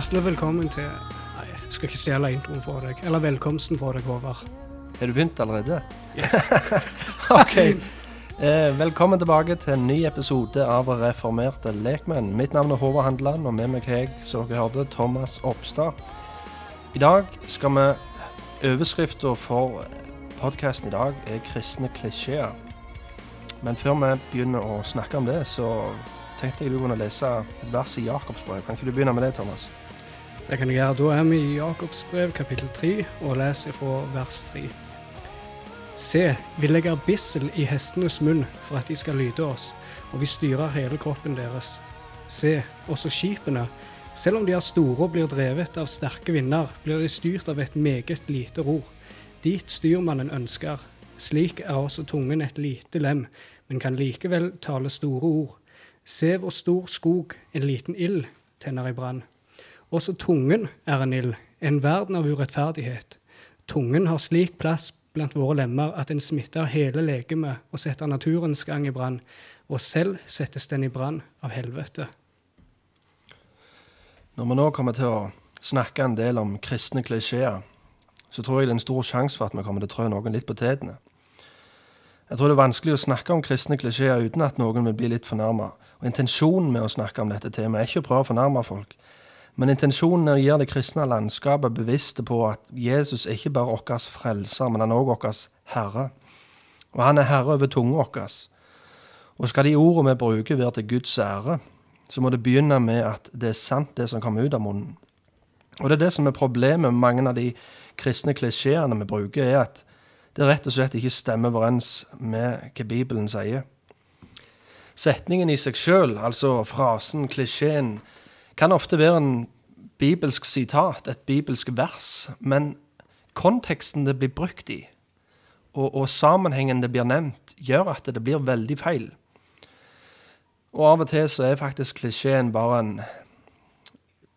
Hjertelig velkommen til Nei, jeg skal ikke stjele introen for deg. Eller velkomsten for deg, Håvard. Har du begynt allerede? Yes. OK. Eh, velkommen tilbake til en ny episode av Reformerte lekmenn. Mitt navn er Håvard Handeland, og med meg har jeg, som dere hørte, Thomas Oppstad. I dag skal vi Overskrifta for podkasten i dag er 'kristne klisjeer'. Men før vi begynner å snakke om det, så tenkte jeg du kunne lese et vers i Jakobsbrev. Kan ikke du begynne med det, Thomas? Det kan jeg gjøre. Da er vi i Jakobs brev kapittel 3 og leser fra vers 3. Se, vi legger bissel i hestenes munn for at de skal lyde oss, og vi styrer hele kroppen deres. Se, også skipene, selv om de er store og blir drevet av sterke vinder, blir de styrt av et meget lite ror. Dit styrmannen ønsker. Slik er også tungen et lite lem, men kan likevel tale store ord. Se hvor stor skog en liten ild tenner i brann. Også tungen er en ild, en verden av urettferdighet. Tungen har slik plass blant våre lemmer at den smitter hele legemet og setter naturens gang i brann, og selv settes den i brann av helvete. Når vi nå kommer til å snakke en del om kristne klisjeer, så tror jeg det er en stor sjanse for at vi kommer til å trø noen litt på tærne. Jeg tror det er vanskelig å snakke om kristne klisjeer uten at noen vil bli litt fornærma. Og intensjonen med å snakke om dette temaet er ikke å prøve å fornærme folk. Men intensjonen gjøre det kristne landskapet bevisste på at Jesus er ikke bare vår frelser, men han er også vår herre. Og han er herre over tunga vår. Og skal de ordene vi bruker, være til Guds ære, så må det begynne med at det er sant, det som kommer ut av munnen. Og det er det som er problemet med mange av de kristne klisjeene vi bruker, er at det rett og slett ikke stemmer overens med hva Bibelen sier. Setningen i seg sjøl, altså frasen, klisjeen, kan ofte være en bibelsk sitat, et bibelsk vers, men konteksten det blir brukt i, og, og sammenhengen det blir nevnt, gjør at det blir veldig feil. Og av og til så er faktisk klisjeen bare en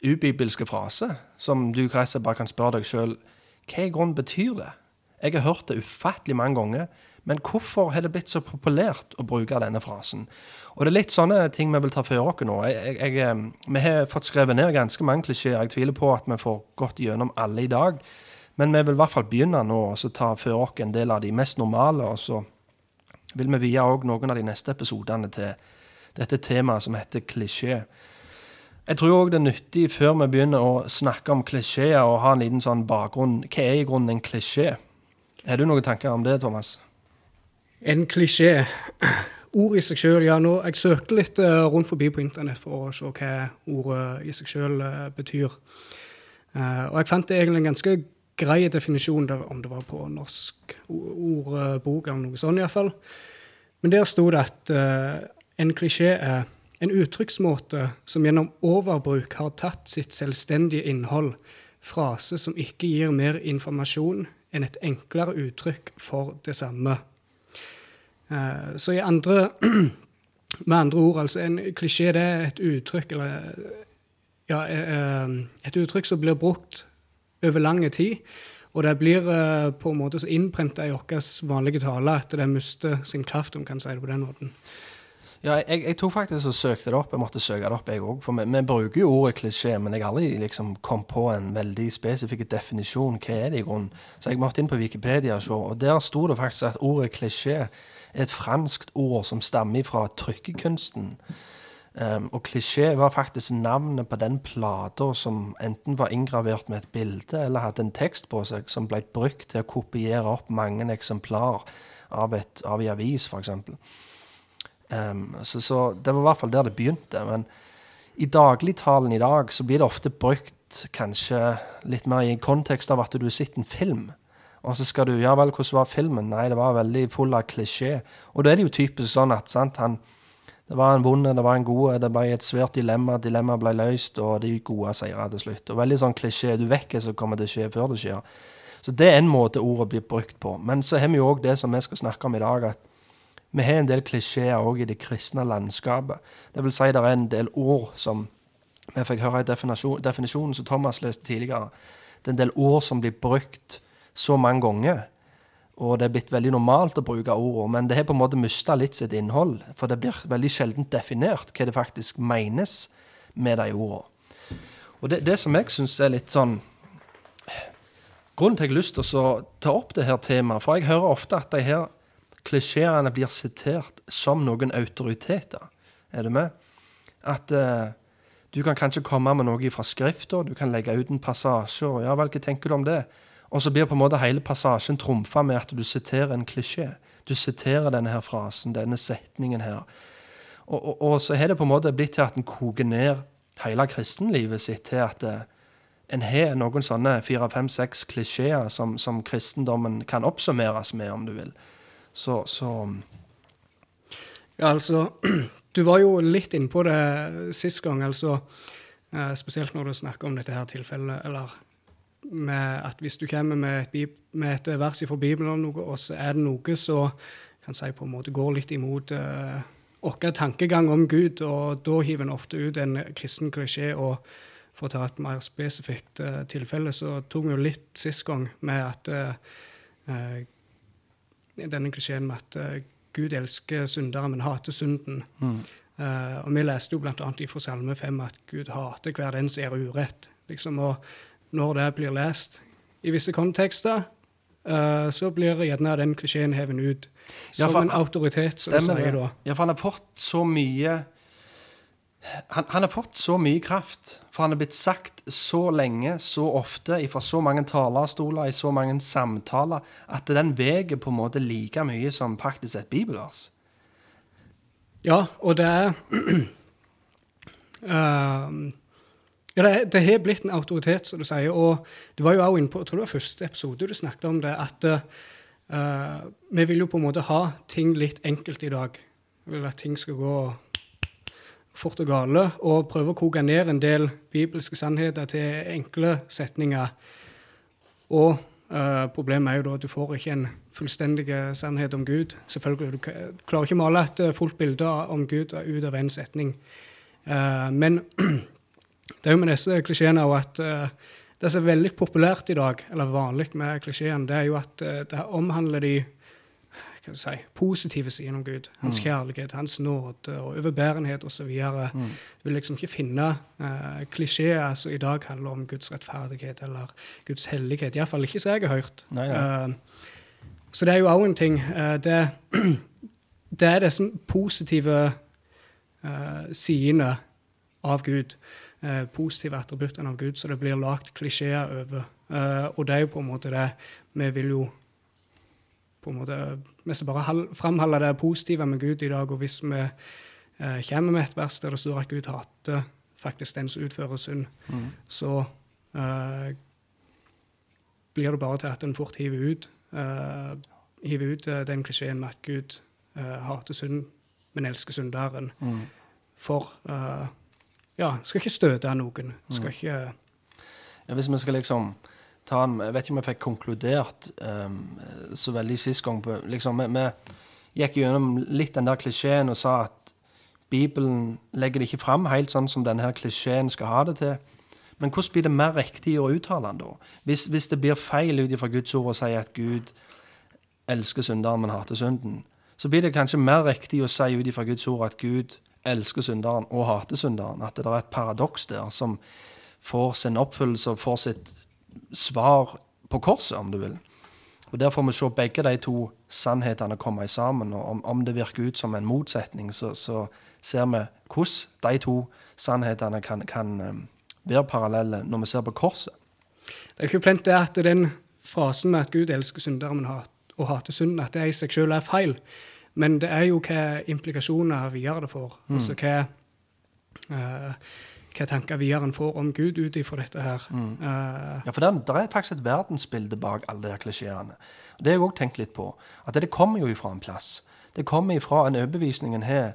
ubibelske frase, som du bare kan spørre deg sjøl hva i grunnen betyr det? Jeg har hørt det ufattelig mange ganger, men hvorfor har det blitt så populært å bruke denne frasen? Og det er litt sånne ting vi vil ta for oss nå. Jeg, jeg, vi har fått skrevet ned ganske mange klisjeer. Jeg tviler på at vi får gått gjennom alle i dag. Men vi vil i hvert fall begynne nå og ta for oss en del av de mest normale. Og så vil vi vie òg noen av de neste episodene til dette temaet som heter klisjé. Jeg tror òg det er nyttig før vi begynner å snakke om klisjeer, å ha en liten sånn bakgrunn. Hva er i grunnen en klisjé? Har du noen tanker om det, Thomas? En klisjé. Ord i seg sjøl, ja. Nå, jeg søkte litt uh, rundt forbi på internett for å se hva ordet i seg sjøl eh, betyr. Uh, og jeg fant egentlig en ganske grei definisjon, om det var på norsk ordbok eller noe sånt iallfall. Men der sto det at en klisjé er en uttrykksmåte som gjennom overbruk har tatt sitt selvstendige innhold, frase som ikke gir mer informasjon enn et enklere uttrykk for det samme. Eh, så i andre, med andre ord, altså en klisjé det er et uttrykk eller ja, eh, eh, et uttrykk som blir brukt over lang tid. Og det blir på en måte så innprenta i vår vanlige tale at det mister sin kraft, om man kan si det på den måten. Ja, jeg, jeg, tok faktisk og søkte det opp. Jeg måtte søke det opp, jeg òg. For vi, vi, bruker jo ordet klisjé, men jeg har aldri liksom kom på en veldig spesifikk definisjon. Hva er det i grunnen? Så jeg måtte inn på Wikipedia og se, og der sto det faktisk at ordet klisjé et franskt ord som stammer fra trykkekunsten. Um, og klisjé var faktisk navnet på den plata som enten var inngravert med et bilde eller hadde en tekst på seg, som ble brukt til å kopiere opp mange eksemplar av, et, av en avis, f.eks. Um, så, så, det var i hvert fall der det begynte. Men i dagligtalen i dag så blir det ofte brukt kanskje litt mer i kontekst av at du har sett en film. Og så skal du Ja vel, hvordan var filmen? Nei, det var veldig full av klisjé. Og da er det jo typisk sånn at sant, han, det var en vond, det var en god, det ble et svært dilemma. Dilemmaet ble løst, og de gode seire til slutt. Og veldig sånn klisjé. Du vet hva som kommer til å skje før det skjer. Så det er en måte ordet blir brukt på. Men så har vi jo òg det som vi skal snakke om i dag, at vi har en del klisjeer òg i det kristne landskapet. Det vil si det er en del ord som Vi fikk høre i definisjon, definisjonen som Thomas leste tidligere. Det er en del ord som blir brukt så mange ganger. Og det er blitt veldig normalt å bruke ordene, men det har på en måte mista litt sitt innhold. For det blir veldig sjelden definert hva det faktisk menes med de ordene. Og det, det som jeg syns er litt sånn Grunnen til at jeg har lyst til å ta opp det her temaet, for jeg hører ofte at de her klisjeene blir sitert som noen autoriteter. Er du med? At eh, du kan kanskje komme med noe fra Skrifta, du kan legge ut en passasje, ja vel, hva tenker du om det? Og så blir på en måte hele passasjen trumfa med at du siterer en klisjé. Du siterer denne her frasen, denne setningen her. Og, og, og så har det på en måte blitt til at en koker ned hele kristenlivet sitt til at eh, en har noen sånne fire, fem, seks klisjeer som, som, kristendommen kan oppsummeres med, om du vil. Så, så Ja, altså Du var jo litt innpå det sist gang, altså. Eh, spesielt når du snakker om dette her tilfellet, eller med at hvis du kommer med et, med et vers fra Bibelen, om noe, og så er det noe som kan si på en måte går litt imot uh, vår tankegang om Gud, og da hiver en ofte ut en kristen klisjé. og for å ta et mer spesifikt uh, tilfelle, så tok vi jo litt sist gang med at uh, denne klisjeen med at Gud elsker syndere, men hater synden. Mm. og vi leste jo bl.a. fra Salme 5 at Gud hater hver den som gjør urett. Liksom, og når det blir lest i visse kontekster, så blir gjerne den klisjeen hevet ut som ja, for, en autoritet. Stemmer det. Ja, for han har fått så mye han, han, har fått så mye kraft, for han har blitt sagt så lenge, så ofte, fra så mange talerstoler, i så mange samtaler, at den veier på en måte like mye som faktisk et bibelvers. Ja, og det er uh, Ja, det, har blitt en autoritet, som du sier. Og du var jo også inne på jeg tror det var første episode du snakket om det, at uh, vi vil jo på en måte ha ting litt enkelt i dag. Vi vil at ting skal gå fort og gale, og prøve å koke ned en del bibelske sannheter til enkle setninger. Og uh, problemet er jo da at du får ikke en fullstendig sannhet om Gud. Selvfølgelig, Du klarer ikke å male et eh, fullt bilde om Gud ut av en setning. Uh, men det er jo med disse klisjeene at uh, det som er veldig populært i dag, eller vanlig med klisjeen, det er jo at det omhandler de si, positive siden om Gud. Hans mm. kjærlighet, hans nåde og overbærenhet osv. Mm. Du vil liksom ikke finne uh, klisjeer som i dag handler om Guds rettferdighet eller Guds hellighet. Iallfall ikke som jeg har hørt. Nei, ja. Uh, så det er jo òg en ting. Uh, det, det, er disse positive uh, sidene av Gud. Uh, positive attributtene av Gud, så det blir lagd klisjeer over. og det er jo på en måte det Vi vil jo på en måte, Vi skal bare framholde det positive med Gud i dag. Og hvis vi eh, kommer med et vers der det står at Gud hater faktisk den som utfører synd, mm. så eh, blir det bare til at en fort hiver ut, eh, hiver ut eh, den klisjeen med at Gud eh, hater synd, men elsker synderen. Mm. For eh, ja, skal ikke støte noen. Skal mm. ikke ja, Hvis vi skal liksom ta en Jeg vet ikke om jeg fikk konkludert um, så veldig sist gang. På, liksom, vi, vi gikk gjennom litt den der klisjeen og sa at Bibelen legger det ikke fram helt sånn som denne her klisjeen skal ha det til. Men hvordan blir det mer riktig å uttale den da? Hvis, hvis det blir feil ut ifra Guds ord å si at Gud elsker synderen, men hater synden, så blir det kanskje mer riktig å si ut ifra Guds ord at Gud elsker synderen og hater synderen. At det er et paradoks der som får sin oppfyllelse og får sitt svar på korset, om du vil. Og Der får vi se begge de to sannhetene komme sammen. og Om, om det virker ut som en motsetning, så, så ser vi hvordan de to sannhetene kan, kan um, være parallelle når vi ser på korset. Det er ikke plent det at den frasen med at Gud elsker syndere men hat, og hater synden, at det i seg selv er feil. Men det er jo hva implikasjoner videre det får. Mm. Altså hva uh, hva tanker videre får om Gud ut ifra dette her. Mm. Uh, ja, for det er faktisk et verdensbilde bak alle de klisjeene. Det har jeg òg tenkt litt på. At det kommer jo ifra en plass. Det kommer ifra en overbevisning en har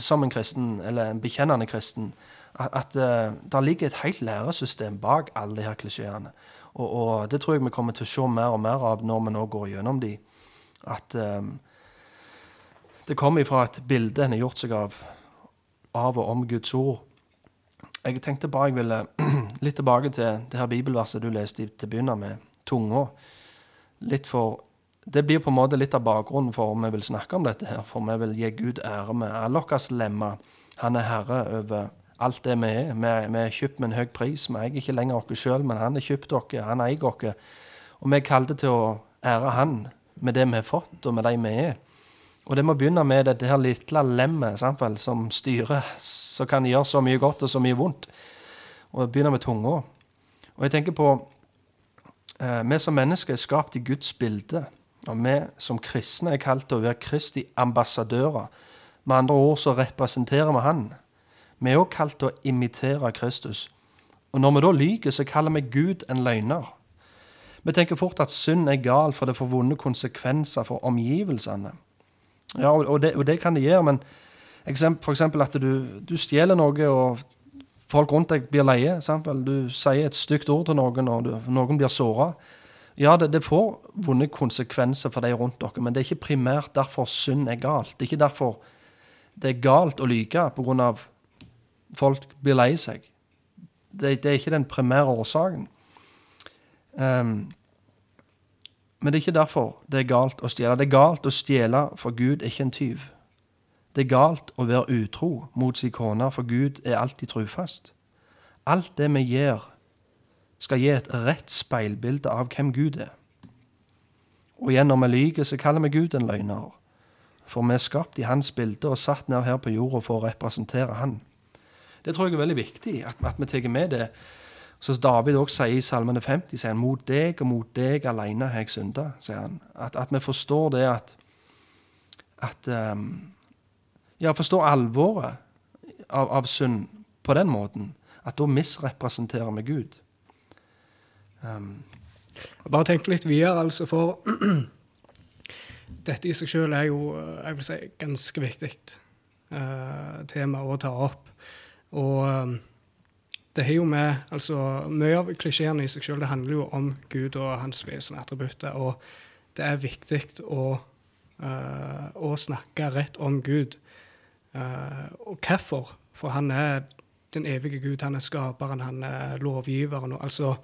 som en kristen, eller en bekjennende kristen. At, at uh, det ligger et helt læresystem bak alle de her klisjeene. Og, og, det tror jeg vi kommer til å se mer og mer av når vi nå går gjennom de. At um, det kommer ifra et bilde en har gjort seg av av og om Guds ord jeg tenkte bare jeg ville litt tilbake til det her bibelverset du leste til å begynne med, tunga. Litt for Det blir på en måte litt av bakgrunnen for om vi vil snakke om dette her. For vi vil gi Gud ære med alle våre lemmer. Han er herre over alt det vi er. Vi, vi er kjøpt med en høy pris. Vi eier ikke lenger oss sjøl, men han er kjøpt dere. Han eier oss. Og vi er kalt til å ære han med det vi har fått, og med de vi er. Og det må begynne med dette her lille lemmet sant som styrer, som kan gjøre så mye godt og så mye vondt. Og begynne med tunga. Og jeg tenker på eh, Vi som mennesker er skapt i Guds bilde. Og vi som kristne er kalt til å være Kristi ambassadører. Med andre ord så representerer vi Han. Vi er også kalt til å imitere Kristus. Og når vi da lyver, så kaller vi Gud en løgner. Vi tenker fort at synd er gal, for det får vonde konsekvenser for omgivelsene. Ja, og det, og det kan det gjøre, men eksempel at du, du stjeler noe, og folk rundt deg blir leie. Eksempel. Du sier et stygt ord til noen, og du, noen blir såra. Ja, det, det, får vonde konsekvenser for de rundt dere, men det er ikke primært derfor synd er galt. Det er ikke derfor det er galt å lyve pga. folk blir lei seg. Det, det, er ikke den primære årsaken. Um, men det er ikke derfor det er galt å stjele. Det er galt å stjele, for Gud er ikke en tyv. Det er galt å være utro mot sin kone, for Gud er alltid trufast. Alt det vi gjør, skal gi et rett speilbilde av hvem Gud er. Og igjen, når vi lyver, så kaller vi Gud en løgner. For vi er skapt i hans bilde og satt ned her på jorda for å representere han. Det tror jeg er veldig viktig, at, at vi tar med det. Så David også sier i Salmene 50, sier han, mot deg og mot deg alene har jeg synda. At, at, vi forstår det at, at um, Ja, forstår alvoret av, av synd på den måten. At da misrepresenterer vi Gud. Um, bare tenkte litt videre, altså, for dette i seg selv er jo jeg vil si, ganske viktig uh, tema å ta opp. Og um, det har jo med altså, Mye av klisjeene i seg selv det handler jo om Gud og hans vesen attributter. Og det er viktig å, uh, å snakke rett om Gud. Uh, og hvorfor? For han er den evige Gud. Han er skaperen, han er lovgiveren. Og, altså,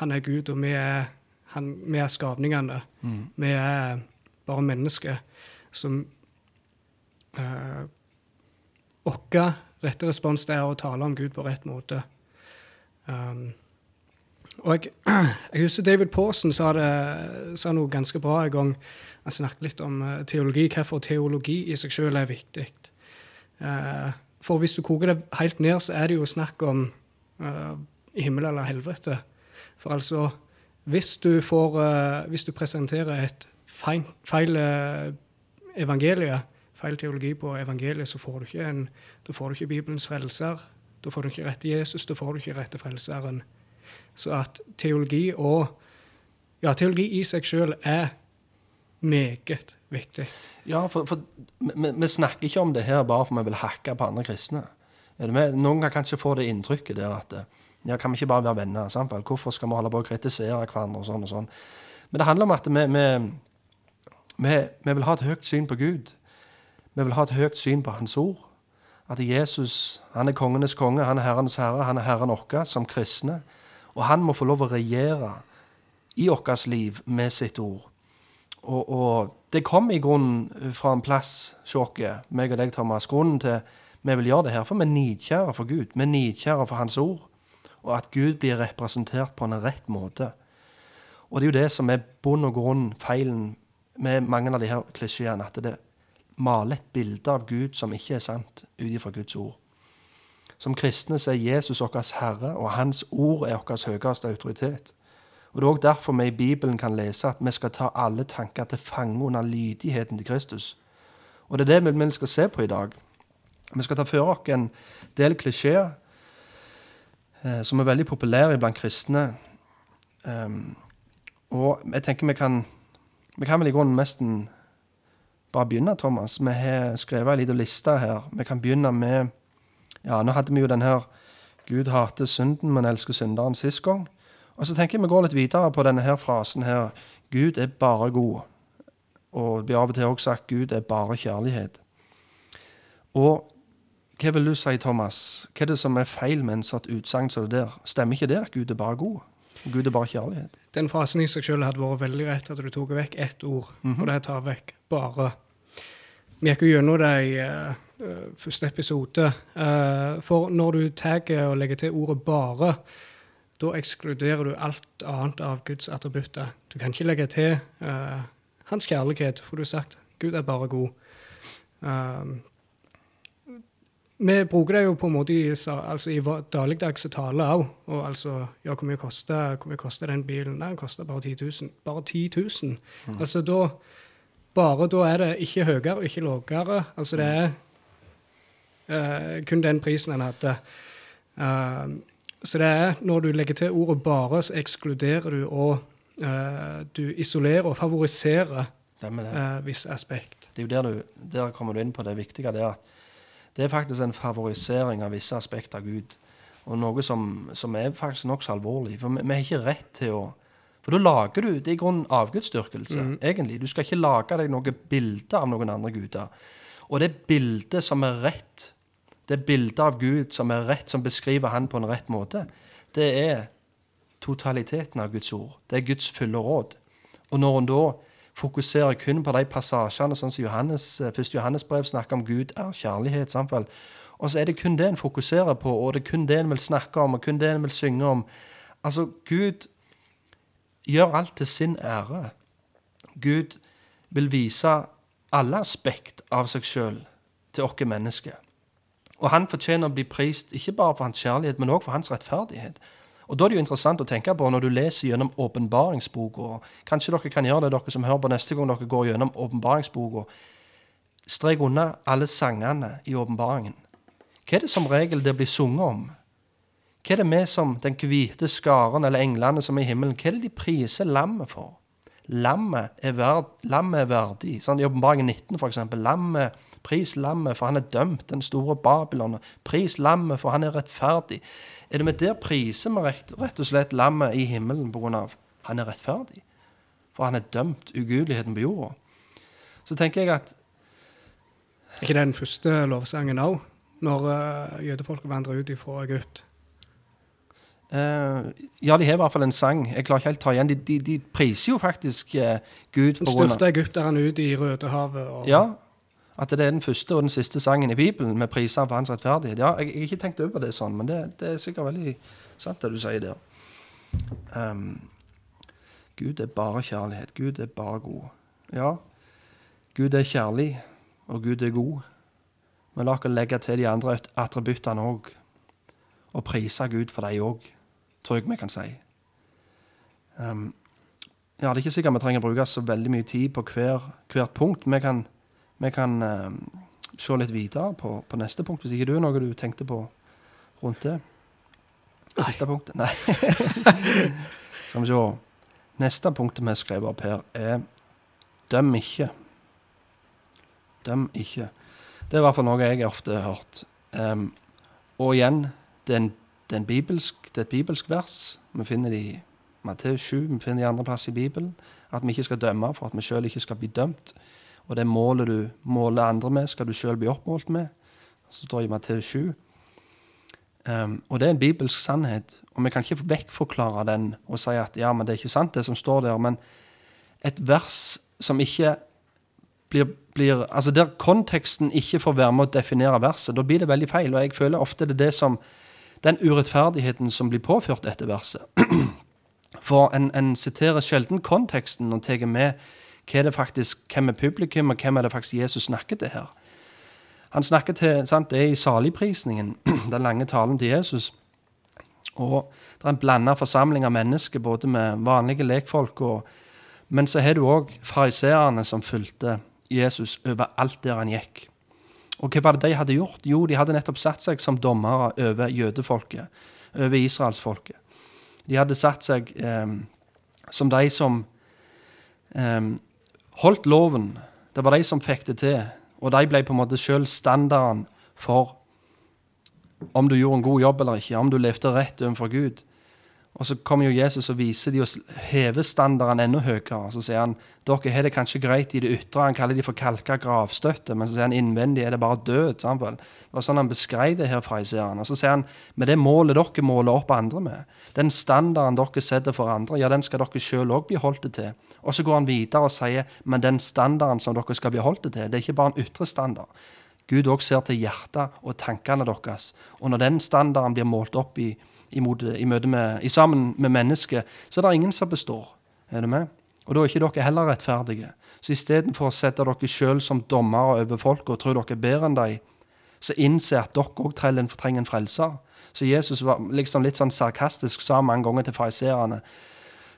han er Gud, og vi er, han, vi er skapningene. Mm. Vi er bare mennesker som uh, Vår rette respons er å tale om Gud på rett måte. Um, og jeg, jeg, husker David Pawson sa, sa noe ganske bra en gang. Han snakket litt om uh, teologi, hvorfor teologi i seg selv er viktig. Uh, for hvis du koker det helt ned, så er det jo snakk om uh, himmel eller helvete. For altså, hvis du, får, uh, hvis du presenterer et feil, feil evangelie, feil teologi på evangeliet, så får du ikke, en, får du ikke Bibelens frelser. Da får du ikke rett til Jesus, da får du ikke rett til frelseren. Så at teologi og Ja, teologi i seg sjøl er meget viktig. Ja, for, for vi, vi, snakker ikke om det her bare for vi vil hakke på andre kristne. Noen kan kanskje få det inntrykket der at ja, kan vi ikke bare være venner? Sant? Hvorfor skal vi holde på å kritisere hverandre? og sånn og sånn? Men det handler om at vi, vi, vi vil ha et høyt syn på Gud. Vi vil ha et høyt syn på Hans ord. At Jesus han er kongenes konge, han er Herrenes herre, han er Herren vår som kristne. Og han må få lov å regjere i vårt liv med sitt ord. Og, og det kom i grunnen fra en plass sjokket, meg og deg, Thomas. Grunnen til vi vil gjøre det her, for vi er nidkjære for Gud. Vi er nidkjære for Hans ord og at Gud blir representert på en rett måte. Og det er jo det som er bunn og grunn feilen med mange av de her klisjeene, at det maler et bilde av Gud som ikke er sant, ut ifra Guds ord. Som kristne så er Jesus vår Herre, og Hans ord er vår høyeste autoritet. Og Det er også derfor vi i Bibelen kan lese at vi skal ta alle tanker til fange under lydigheten til Kristus. Og Det er det vi skal se på i dag. Vi skal ta for oss en del klisjeer Eh, som er veldig populære blant kristne. Um, og jeg tenker vi kan Vi kan vel i grunnen nesten bare begynne, Thomas. Vi har skrevet ei lita liste her. Vi kan begynne med Ja, nå hadde vi jo den her Gud hater synden, men elsker synderen sist gang. Og så tenker jeg vi går litt videre på denne her frasen her. Gud er bare god. Og det blir av og til også sagt Gud er bare kjærlighet. Og hva vil du si, Thomas? Hva er det som er feil med en sånt utsagn som det der? Stemmer ikke det at Gud er bare god? Gud er bare kjærlighet? Den frasen i seg selv hadde vært veldig rett at du tok vekk ett ord, mm -hmm. og det tar vekk bare. Vi gikk jo gjennom det i uh, første episode. Uh, for når du tagger og legger til ordet 'bare', da ekskluderer du alt annet av Guds attributter. Du kan ikke legge til uh, hans kjærlighet, for du har sagt Gud er bare god. Um, vi bruker det jo på en måte i, altså i dagligdagse tale òg. Og altså Ja, hvor mye koster, hvor mye koster den bilen? Nei, den koster bare 10 000. Bare 10 000. Mm. Altså da Bare da er det ikke høyere og ikke lavere. Altså det er uh, kun den prisen en hadde. Uh, så det er når du legger til ordet 'bare', så ekskluderer du og uh, du isolerer og favoriserer uh, viss aspekt. Det er jo der, du, der kommer du inn på det viktige. det er det er faktisk en favorisering av visse aspekter av Gud. Og noe som, som er faktisk nokså alvorlig. For vi, vi har ikke rett til å For da lager du Det er i grunnen avgudsdyrkelse, mm. egentlig. Du skal ikke lage deg noe bilde av noen andre guder. Og det bildet som er rett, det bildet av Gud som er rett, som beskriver han på en rett måte, det er totaliteten av Guds ord. Det er Guds fulle råd. Og når en da fokuserer kun på de passasjene sånn som Johannes, eh, første Johannes brev snakker om Gud er kjærlighet. samfunn. Og så er det kun det en fokuserer på, og det er kun det en vil snakke om, og kun det en vil synge om. Altså, Gud gjør alt til sin ære. Gud vil vise alle aspekt av seg sjøl til oss mennesker. Og han fortjener å bli prist ikke bare for hans kjærlighet, men også for hans rettferdighet. Og Da er det jo interessant å tenke på når du leser gjennom åpenbaringsboka. Kanskje dere kan gjøre det, dere som hører på neste gang dere går gjennom åpenbaringsboka. Strek unna alle sangene i åpenbaringen. Hva er det som regel det blir sunget om? Hva er det vi som den hvite skaren eller englene som er i himmelen, hva er det de priser lammet for? Lammet er, verd, lammet er verdig. Sånn, I åpenbaringen 19, for eksempel. Lammet Pris lammet, for han er dømt, den store Babylon. Pris lammet, for han er rettferdig. Er det med der priser vi rett, rett, og slett lammet i himmelen pga. han er rettferdig? For han er dømt ugudeligheten på jorda. Så tenker jeg at Er ikke det den første lovsangen òg, når uh, jødefolket vandrer ut ifra Egypt? Uh, ja, de har i hvert fall en sang. Jeg klarer ikke helt å ta igjen. De, de, de priser jo faktisk uh, Gud. Den styrte egypterne ut i Rødehavet. Og... Ja, at det er den første og den siste sangen i Bibelen med priser for hans rettferdighet. Ja, jeg, jeg har ikke tenkt over det sånn, men det, det, er sikkert veldig sant, det du sier der. Um, Gud er bare kjærlighet. Gud er bare god. Ja, Gud er kjærlig, og Gud er god. Men la oss legge til de andre attributtene òg, og prise Gud for dem òg, tror jeg vi kan si. Um, ja, Det er ikke sikkert vi trenger å bruke så veldig mye tid på hver, hvert punkt. Vi kan vi kan um, se litt videre på, på, neste punkt, hvis ikke du har noe du tenkte på rundt det. Siste Nei. punktet? Nei. Skal vi se. Neste punktet vi har skrevet opp her, er døm ikke. Døm ikke. Det er i hvert fall noe jeg ofte har hørt. Um, og igjen, det en, det, er bibelsk, det er, et bibelsk vers. Vi finner det i Matteus 7, vi finner det i andre plass i Bibelen. At vi ikke skal dømme for at vi sjøl ikke skal bli dømt. Og det målet du måler andre med, skal du sjøl bli oppmålt med. Så står det i Matteus 7. Um, og det er en bibelsk sannhet. Og vi kan ikke vekkforklare den og si at ja, men det er ikke sant, det som står der. Men et vers som ikke blir, blir Altså der konteksten ikke får være med å definere verset, da blir det veldig feil. Og jeg føler ofte det er det som den urettferdigheten som blir påført dette verset. For en, en siterer sjelden konteksten og tar med hva det faktisk, hvem er publikum, og hvem er det faktisk Jesus snakker til her? Han snakker til, sant, Det er i saligprisningen, den lange talen til Jesus. Og Det er en blanda forsamling av mennesker, både med vanlige lekfolk og Men så har du òg fariseerne som fulgte Jesus overalt der han gikk. Og hva var det de hadde gjort? Jo, de hadde nettopp satt seg som dommere over jødefolket, over israelsfolket. De hadde satt seg eh, som de som eh, holdt loven. Det var de som fikk det til. Og de ble på en måte sjøl standarden for om du gjorde en god jobb eller ikke, om du levde rett overfor Gud. Og så kommer jo Jesus og viser de og hever standarden enda høyere. Så sier han dere har det kanskje greit i det ytre. Han kaller de for kalka gravstøtte, men så sier han innvendig er det bare død. Samtidig. Det var sånn han beskrev det her fariseerne. Og så sier han med det målet dere måler opp andre med, den standarden dere setter for andre, ja, den skal dere sjøl òg bli holdt til. Og så går han videre og sier men den standarden som dere skal bli holdt til, det er ikke bare en ytre standard. Gud òg ser til hjertet og tankene deres. Og når den standarden blir målt opp i i møte med, i sammen med mennesket, så er det ingen som består. Er du med? Og da er ikke dere heller rettferdige. Så istedenfor å sette dere sjøl som dommere over folk og tro dere er bedre enn dem, så innse at dere òg trenger en frelser. Så Jesus var liksom litt sånn sarkastisk sa mange ganger til fariseerne.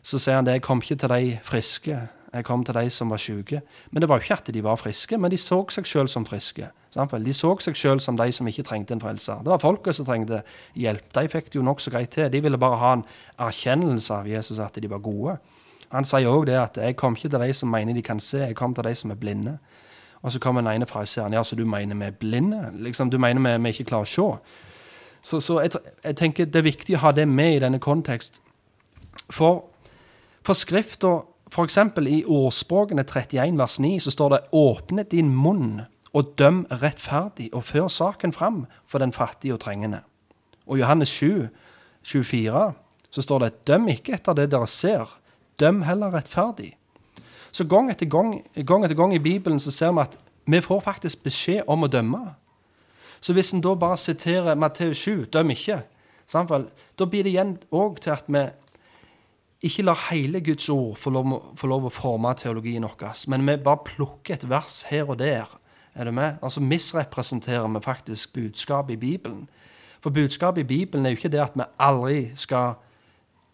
Så sier han det, jeg kom ikke til de friske, jeg kom til de som var syke. Men det var jo ikke at de var friske, men de så seg sjøl som friske. De så seg sjøl som de som ikke trengte en frelser. Det var folket som trengte hjelp. De fikk det jo nokså greit til. De ville bare ha en erkjennelse av Jesus, at de var gode. Han sier òg det at 'jeg kom ikke til de som mener de kan se, jeg kom til de som er blinde'. Og så kommer den ene fariseeren. 'Ja, så du mener vi er blinde?' Liksom, du mener vi, vi ikke klarer å se? Så, så jeg, jeg, tenker det er viktig å ha det med i denne kontekst. For, for Skrifta, f.eks. i ordspråkene 31 vers 9, så står det 'åpne din munn' og døm rettferdig, og før saken fram for den fattige og trengende. Og Johannes 7, 24, så står det døm ikke etter det dere ser, døm heller rettferdig. Så gang etter gang, gang etter gang i Bibelen så ser vi at vi får faktisk beskjed om å dømme. Så hvis en da bare siterer Matteus 7, døm ikke, samtidig, da blir det igjen òg til at vi ikke lar hele Guds ord få lov, få lov å forme teologien vår, men vi bare plukker et vers her og der er du med? Altså misrepresenterer vi faktisk budskapet i Bibelen. For budskapet i Bibelen er jo ikke det at vi aldri skal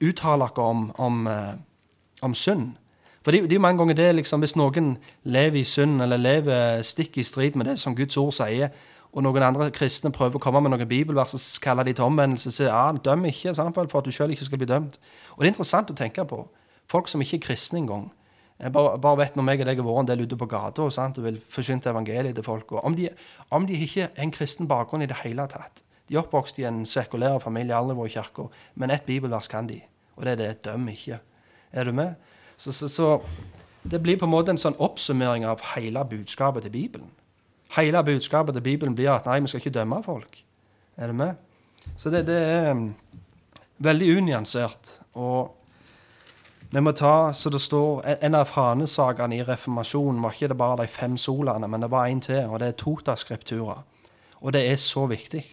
uttale oss om, om, eh, om synd. For det, det er jo mange ganger det liksom, Hvis noen lever i synd, eller lever stikk i strid med det som Guds ord sier, og noen andre kristne prøver å komme med noen bibelvers og kaller de til omvendelse, så ja, døm ikke for at du sjøl ikke skal bli dømt. Og det er interessant å tenke på. Folk som ikke er kristne engang jeg bare, bare vet når meg og deg har vært en del ute på gata og vil forsyne evangeliet til folk. Om de, om de ikke har en kristen bakgrunn i det hele tatt De er oppvokst i en sekulær familie, aldri vært i kirka, men ett bibelvers kan de, og det er det 'døm ikke'. Er du med? Så, så, så, det blir på en måte en sånn oppsummering av hele budskapet til Bibelen. Hele budskapet til Bibelen blir at nei, vi skal ikke dømme folk. Er du med? Så det, det er um, veldig unyansert. Og vi må ta, så det står, En av fanesakene i reformasjonen var ikke det bare de fem solene, men det var en til, og det er Tota-skriptura. Og det er så viktig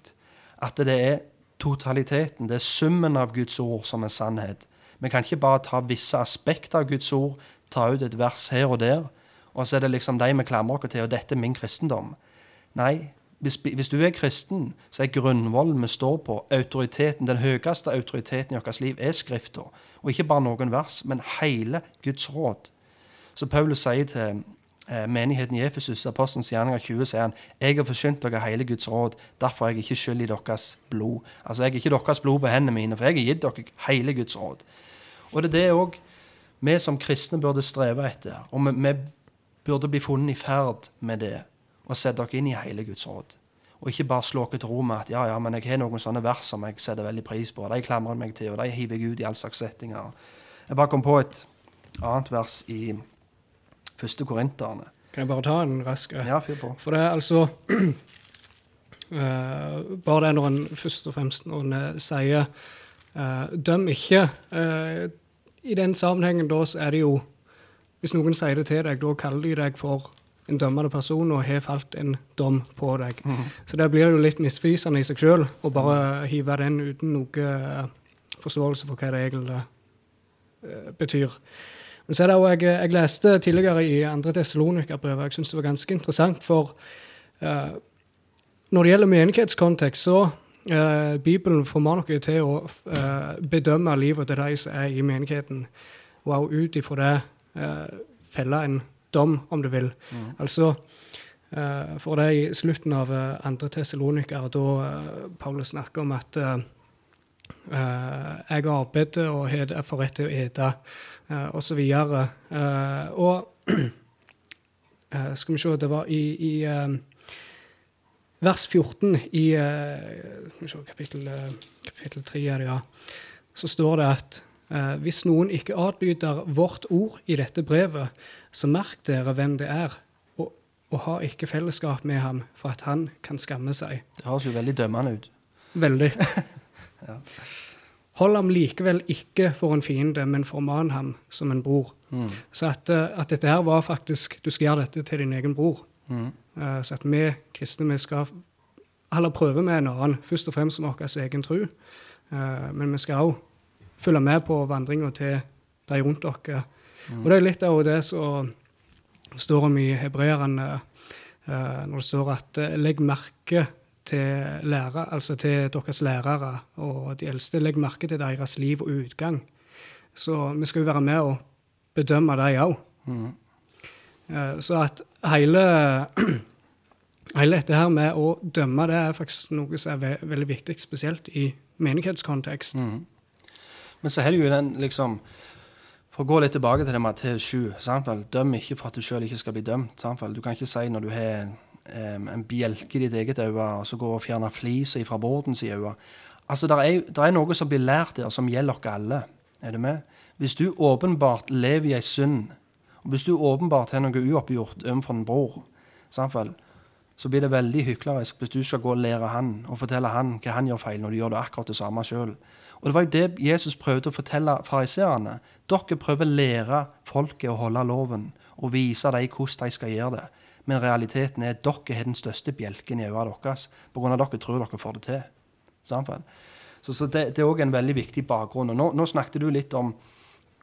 at det er totaliteten, det er summen av Guds ord som er sannhet. Vi kan ikke bare ta visse aspekter av Guds ord, ta ut et vers her og der, og så er det liksom de vi klamrer oss til, og dette er min kristendom. Nei, hvis, du er kristen, så er grunnvollen vi står på, autoriteten, den høyeste autoriteten i vårt liv, er Skrifta. Og ikke bare noen vers, men hele Guds råd. Så Paulus sier til eh, menigheten i Efesus, Apostelens gjerninger 20, sier han jeg har forsynt dere hele Guds råd, derfor er jeg ikke skyld i deres blod. Altså, jeg er ikke deres blod på hendene mine, for jeg har gitt dere hele Guds råd. Og det er det òg vi som kristne burde streve etter. Og vi, vi burde bli funnet i ferd med det og sette dere inn i hele Guds råd. Og ikke bare slå dere til ro med at ja, ja, men jeg har noen sånne vers som jeg setter veldig pris på. og De klamrer meg til, og de hiver jeg ut i all slags settinger. Jeg bare kom på et annet vers i første Korinterne. Kan jeg bare ta en rask? Ja, fyr på. For det er altså uh, Bare det når en først og fremst når en uh, sier uh, 'døm ikke'. I den sammenhengen da så er det jo Hvis noen sier det til deg, da kaller de deg for en dømmende person og har falt en dom på deg. Mm. Så det blir jo litt misvisende i seg sjøl å bare hive den uten noe eh, forståelse for hva det egentlig uh, betyr. Men så er det også, jeg, jeg leste tidligere i andre Tessalonika-brevet, jeg syns det var ganske interessant, for uh, når det gjelder menighetskontekst, så uh, Bibelen formaner noe til å bedømme livet til de som er i menigheten, og også ut ifra det felle en dom, om du vil. Mm. Altså, uh, for det er i slutten av uh, andre Tessaloniker, da uh, Paulus snakker om at jeg arbeider og har derfor rett til å ete, osv. Uh, og skal vi se, det var i, i vers 14 i se, kapittel, kapittel 3 er det, ja. så står det at eh, hvis noen ikke adlyder vårt ord i dette brevet, så merk dere hvem det er, og, og ha ikke fellesskap med ham, for at han kan skamme seg. Det høres jo veldig dømmende ut. Veldig. Ja. Hold ham likevel ikke for en fiende, men forman ham som en bror. Mm. Så at, eh, at dette her var faktisk Du skal gjøre dette til din egen bror. Mm. Eh, Så at vi kristne vi skal heller prøve med en annen, først og fremst med vår egen tro. Eh, Men vi skal òg følge med på vandringa til de rundt dere. Og det er litt av det som står om i hebreerne, eh, når det står at eh, legg merke til lærer, altså til deres lærere og de eldste, legg merke til deres liv og utgang. Så vi skal jo være med og bedømme dem òg. Mm. Eh, Så at hele, hele dette her med å dømme, det er faktisk noe som er ve veldig viktig, spesielt i menighetskontekst. Mm. Men så er det jo den liksom For å gå litt tilbake til det Matteus 7 Samtidig. Døm ikke for at du sjøl ikke skal bli dømt. Samtidig. Du kan ikke si når du har um, en bjelke i ditt eget øye, og så gå og fjerne flisa fra bordens i øyet. Altså, det er, er noe som blir lært der, som gjelder oss alle. Er du med? Hvis du åpenbart lever i ei synd, og hvis du åpenbart har noe uoppgjort overfor en bror, samtidig, så blir det veldig hyklerisk hvis du skal gå og lære han og fortelle han hva han gjør feil, når du gjør det akkurat det samme sjøl. Og det var jo det Jesus prøvde å fortelle fariseerne. Dere prøver å lære folket å holde loven og vise dem hvordan de skal gjøre det. Men realiteten er at dere har den største bjelken i øynene deres pga. at dere tror dere får det til. Samtidig. Så, så det, det er òg en veldig viktig bakgrunn. Og nå, nå snakket du litt om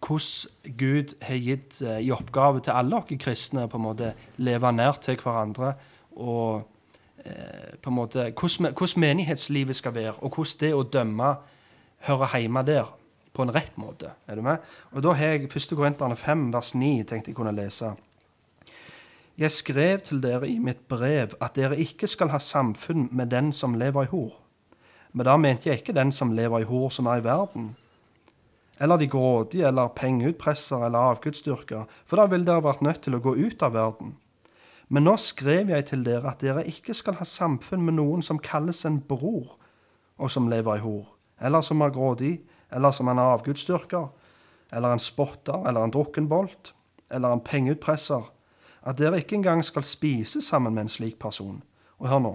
hvordan Gud har gitt eh, i oppgave til alle oss kristne på en måte leve nær til hverandre. Og eh, på en måte hvordan, menighetslivet skal være, og hvordan det å dømme hører hjemme der på en rett måte. Er du med? Og Da har jeg 1. Korinterne 5, vers 9 tenkt jeg kunne lese. Jeg skrev til dere i mitt brev at dere ikke skal ha samfunn med den som lever i hor. Men da mente jeg ikke den som lever i hor som er i verden, eller de grådige, eller pengeutpressere eller avgudsdyrkere, for da ville dere vært nødt til å gå ut av verden. Men nå skrev jeg til dere at dere ikke skal ha samfunn med noen som kalles en bror, og som lever i hor, eller som er grådig, eller som en avgudsdyrker, eller en spotter, eller en drukkenbolt, eller en pengeutpresser, at dere ikke engang skal spise sammen med en slik person. Og hør nå.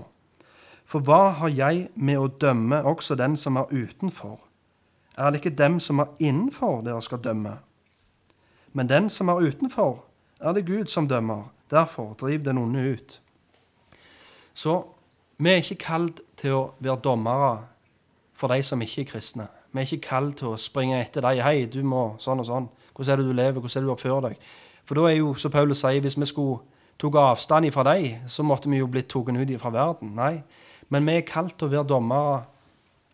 For hva har jeg med å dømme også den som er utenfor? Er det ikke dem som er innenfor dere skal dømme? Men den som er utenfor, er det Gud som dømmer. Derfor driv den onde ut. Så vi er ikke kalt til å være dommere for de som ikke er kristne. Vi er ikke kalt til å springe etter dem. 'Hei, du må sånn og sånn. Hvordan er det du lever? Hvordan er det du oppfører deg?' For da er jo, som Paulus sier, hvis vi skulle tok avstand fra dem, så måtte vi jo blitt tatt ut fra verden. Nei. Men vi er kalt til å være dommere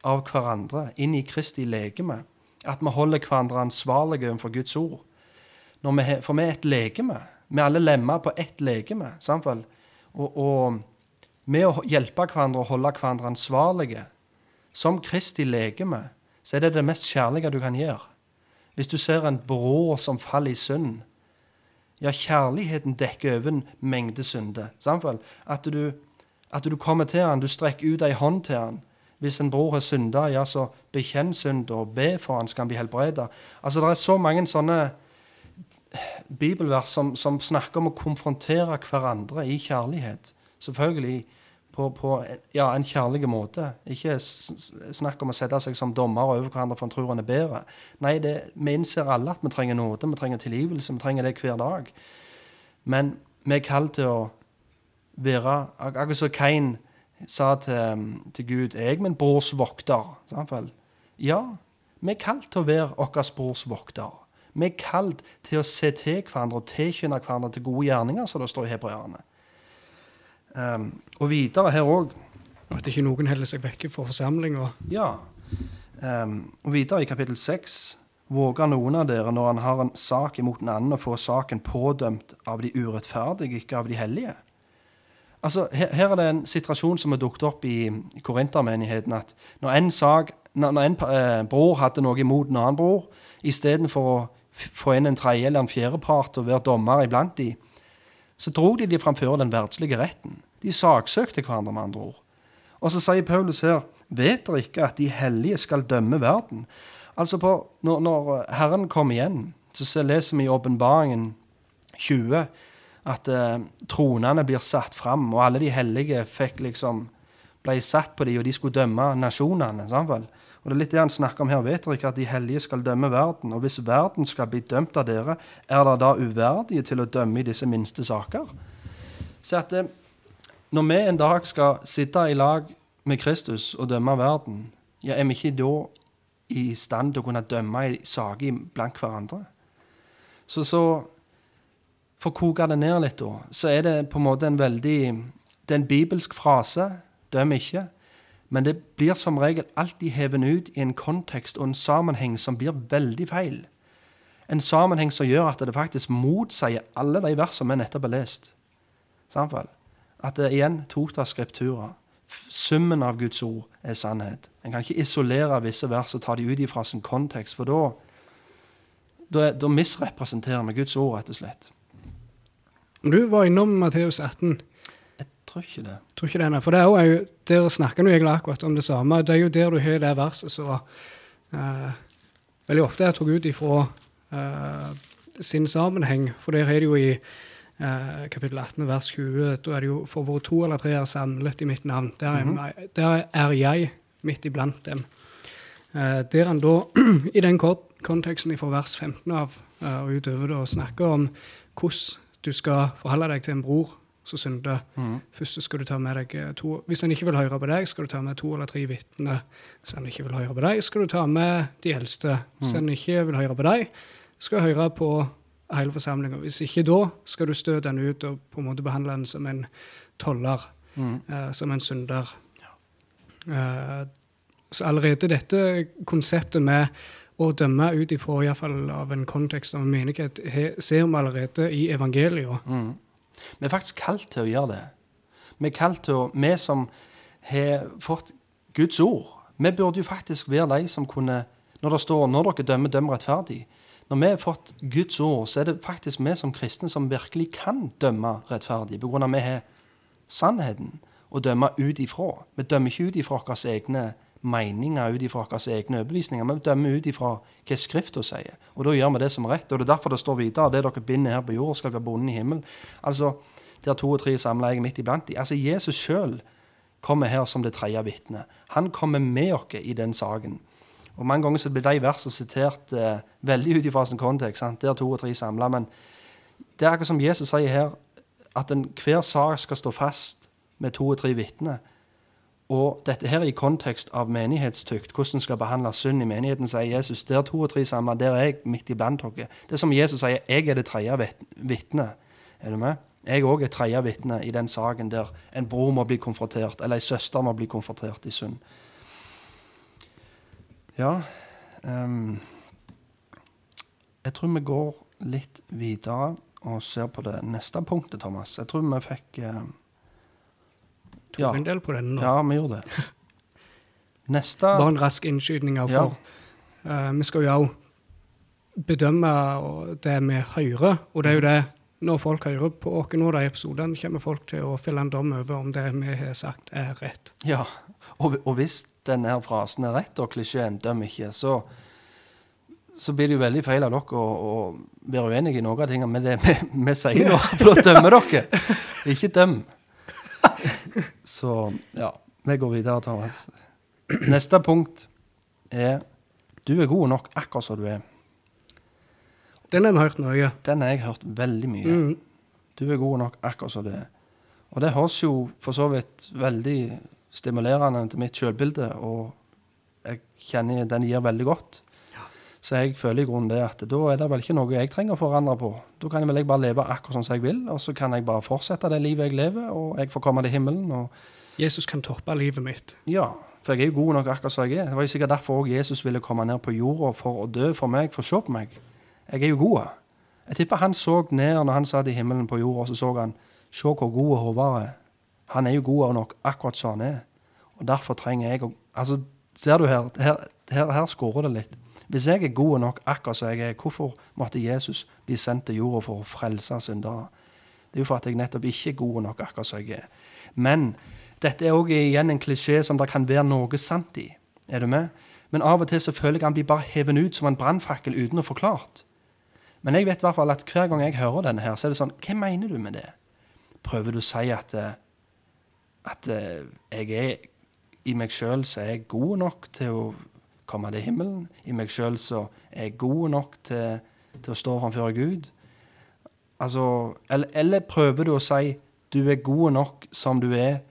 av hverandre inn i Kristi legeme. At vi holder hverandre ansvarlige overfor Guds ord. Vi, for vi er et legeme. Vi er alle lemmer på ett legeme. Og, og med å hjelpe hverandre og holde hverandre ansvarlige som Kristi legeme, så er det det mest kjærlige du kan gjøre. Hvis du ser en bror som faller i synd Ja, kjærligheten dekker over en mengde synder. At at du kommer til han, du strekker ut ei hånd til han. Hvis en bror har synda, ja, så bekjenn synd og be for han skal han bli helbreda. Altså, det er så mange sånne bibelvers som, som snakker om å konfrontere hverandre i kjærlighet. Selvfølgelig på, på ja, en kjærlig måte. Ikke snakk om å sette seg som dommer over hverandre for en tror en er bedre. Nei, det, vi innser alle at vi trenger nåde, vi trenger tilgivelse, vi trenger det hver dag. Men vi er kalt til å være Akkurat som Kain sa til, til Gud 'Er jeg min brors vokter?' Samtidig. Ja, vi er kalt til å være vår brors vokter. Vi er kalt til å se til hverandre og tilkynne hverandre til gode gjerninger, som det står i hebreerne. Um, og videre her òg At ikke noen holder seg vekke fra forsamlinga. Ja. Um, og videre i kapittel 6 våger noen av dere når han har en sak imot en annen, å få saken pådømt av de urettferdige, ikke av de hellige. Altså, her, her er det en situasjon som har dukket opp i, korintermenigheten. At når en, sak, når, en eh, bror hadde noe imot en annen bror, istedenfor å få inn en tredje eller en fjerde part og være dommer iblant de, så dro de de framfor den verdslige retten. De saksøkte hverandre, med andre ord. Og så sier Paulus her, vet dere ikke at de hellige skal dømme verden? Altså på, når, når Herren kom igjen, så leser vi i Åpenbaringen 20 at eh, tronene blir satt fram, og alle de hellige fikk liksom ble satt på dem, og de skulle dømme nasjonene. Samtidig. Og det er litt det han snakker om her. Vet dere ikke at de hellige skal dømme verden? Og hvis verden skal bli dømt av dere, er dere da uverdige til å dømme i disse minste saker? Så at eh, når vi en dag skal sitte i lag med Kristus og dømme verden, ja, er vi ikke da i stand til å kunne dømme i saker blant hverandre? Så, så for å koke det ned litt, da, så er det på en måte en veldig Det er en bibelsk frase. Døm ikke. Men det blir som regel alltid hevet ut i en kontekst og en sammenheng som blir veldig feil. En sammenheng som gjør at det faktisk motsier alle de versene vi nettopp har lest. Samtidig. At det igjen tok av skriptura. Summen av Guds ord er sannhet. En kan ikke isolere visse vers og ta de ut ifra sin kontekst, for da da, da misrepresenterer vi Guds ord, rett og slett. Du var innom Matteus 18. Jeg tror ikke det. Tror ikke det. For det er jo, er jo, der snakker du egentlig akkurat om det samme. Det er jo der du har det verset som uh, veldig ofte er tatt ut ifra uh, sin sammenheng. For der er det jo i eh, kapittel 18 vers 20 da er det jo for hvor to eller tre er samlet i mitt navn, der er, meg- der er jeg midt iblant dem. Eh, der han da, i den kort- konteksten fra vers 15 av eh, og utover, da, snakker om hvordan du skal forholde deg til en bror som synder. Mm. Først skal du ta med deg eh, to Hvis han ikke vil høre på deg, skal du ta med to eller tre vitner. Hvis han ikke vil høre på deg, skal du ta med de eldste. Hvis han ikke vil høre på deg, skal du høre på hele forsamlinga. Hvis ikke da, skal du støte den ut og på en måte behandle den som en toller, mm. eh, som en synder. Eh, så allerede dette konseptet med å dømme ut ifra i hvert av en kontekst av en menighet, he, ser vi allerede i evangeliet. Mm. Vi er faktisk kalt til å gjøre det. Vi er kalt til å, vi som har fått Guds ord, vi burde jo faktisk være de som kunne Når det står 'når dere dømmer, døm rettferdig'. Når vi har fått Guds ord, så er det faktisk vi som kristne som virkelig kan dømme rettferdig, av at vi har sannheten å dømme ut ifra. Vi dømmer ikke ut ifra våre egne meninger, ut ifra våre egne overbevisninger, vi dømmer ut ifra hva Skriften sier. Og da gjør vi det som er rett. Og det er derfor det står videre det dere binder her på jord, skal være bundet i himmelen. Altså, der to og tre samler midt iblant de. Altså, Jesus sjøl kommer her som det tredje vitnet. Han kommer med oss i den saken. Og Mange ganger så blir de versene sitert eh, veldig ut ifra sin kontekst. Sant? Der to og tre samla. Men det er akkurat som Jesus sier her, at en, hver sak skal stå fast med to og tre vitner. Og dette her er i kontekst av menighetstykt, hvordan skal behandle synd i menigheten, sier Jesus. Der to og tre samla, der er jeg midt iblant dere. Det er som Jesus sier, jeg er det tredje vit- vitnet. Er du med? Jeg òg er tredje vitne i den saken der en bror må bli konfrontert, eller ei søster må bli konfrontert i synd. Ja Um, Jeg tror vi går litt videre og ser på det neste punktet, Thomas. Jeg tror vi fikk uh, Tok Ja. en del på den nå. Ja, vi gjorde det. Neste Bare en rask innskytning av Ja. Eh, vi skal jo òg bedømme det vi hører, og det er jo det når folk hører på oss nå, de episodene, kommer folk til å felle en dom over om det vi har sagt, er rett. Ja, og, og hvis denne her frasen er rett, og klisjeen 'døm ikke', så, så blir det jo veldig feil av dere å, å være uenige i noen av tingene med det vi, vi sier nå, for da dømmer dere. Ikke døm. Så ja, vi går videre, Thomas. Neste punkt er 'du er god nok akkurat som du er'. Den har vi hørt mye. Den har jeg hørt veldig mye. Mm. Du er god nok akkurat som du er. Og det høres jo for så vidt veldig stimulerende til mitt selvbilde, og jeg kjenner den gir veldig godt. Så jeg føler i grunnen det at da er det vel ikke noe jeg trenger å forandre på. Da kan jeg vel jeg bare leve akkurat sånn som jeg vil, og så kan jeg bare fortsette det livet jeg lever, og jeg får komme til himmelen. og Jesus kan toppe livet mitt. ja, for jeg er jo god nok akkurat som jeg er. Det var jo sikkert derfor også Jesus ville komme ned på jorda for å dø for meg, for å se på meg. Jeg er jo god. Jeg tipper han så ned når han satt i himmelen på jorda, og så så han Se hvor god Håvard er. Han er jo god nok akkurat som han er. Og derfor trenger jeg å Altså, ser du her? Her, her, her skårer det litt. Hvis jeg er god nok akkurat som jeg er, hvorfor måtte Jesus bli sendt til jorda for å frelse syndere? Det er jo for at jeg nettopp ikke er god nok akkurat som jeg er. Men dette er òg igjen en klisjé som det kan være noe sant i. Er du med? Men av og til så føler jeg han blir bare hevet ut som en brannfakkel uten å forklart. Men jeg vet i hvert fall at hver gang jeg hører denne, her, så er det sånn Hva mener du med det? Prøver du å si at, eh, at eh, jeg er i meg sjøl så er jeg god nok til å komme til himmelen? I meg sjøl så er jeg god nok til, til å stå framfor Gud? Altså, eller, eller prøver du å si du er god nok som du er,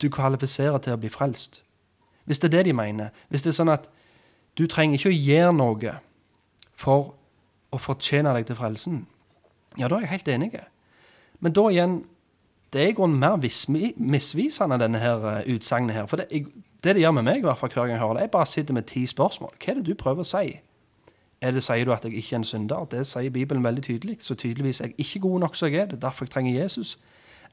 du kvalifiserer til å bli frelst? Hvis det er det de mener. Hvis det er sånn at du trenger ikke å gjøre noe for å fortjene deg til frelsen, ja, da er jeg helt enig. Men da igjen Det er i grunnen mer misvisende, denne her uh, utsagnet her. For det, det det gjør med meg, i hvert fall hver gang jeg hører det, jeg bare sitter med ti spørsmål. Hva er det du prøver å si? Er det, Sier du at jeg ikke er en synder? Det sier Bibelen veldig tydelig. Så tydeligvis er jeg ikke god nok som jeg er. Det er derfor jeg trenger Jesus.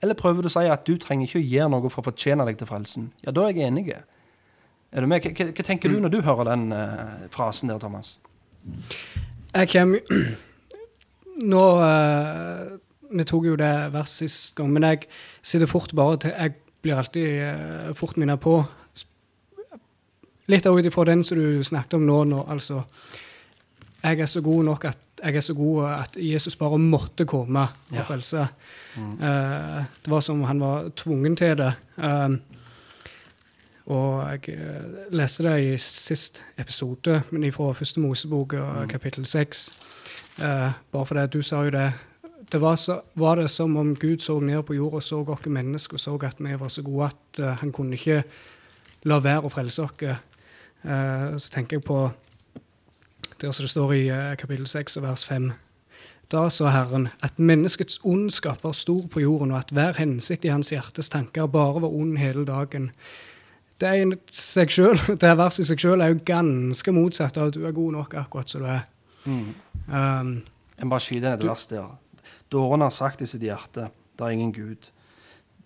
Eller prøver du å si at du trenger ikke å gjøre noe for å fortjene deg til frelsen? Ja, da er jeg enig. Er du med? Hva, hva tenker du mm. når du hører den uh, frasen der, Thomas? Jeg kommer Nå uh, Vi tok jo det hver sist gang, men jeg sitter fort bare til Jeg blir alltid uh, fort minnet på Litt ut ifra den som du snakket om nå, nå, altså Jeg er så god nok at jeg er så god at Jesus bare måtte komme og frelse. Mm. Uh, det var som om han var tvungen til det. Uh, og jeg uh, leste det i sist episode, men fra første Mosebok, mm. kapittel seks. bare fordi du sa jo det det var, så, var, det som om Gud så ned på jorda og så oss mennesker og så at vi var så gode at uh, han kunne ikke la være å frelse oss. Uh, så tenker jeg på der som det står i uh, kapittel 6 vers 5. Da sa Herren at menneskets ondskap var stor på jorden, og at hver hensikt i hans hjertes tanker bare var ond hele dagen. Det, er seg selv, det verset i seg sjøl er jo ganske motsatt av at du er god nok akkurat som du er. Mm. Um, jeg bare skyter inn et vers der. Dårene har sagt i sitt hjerte, det er ingen Gud.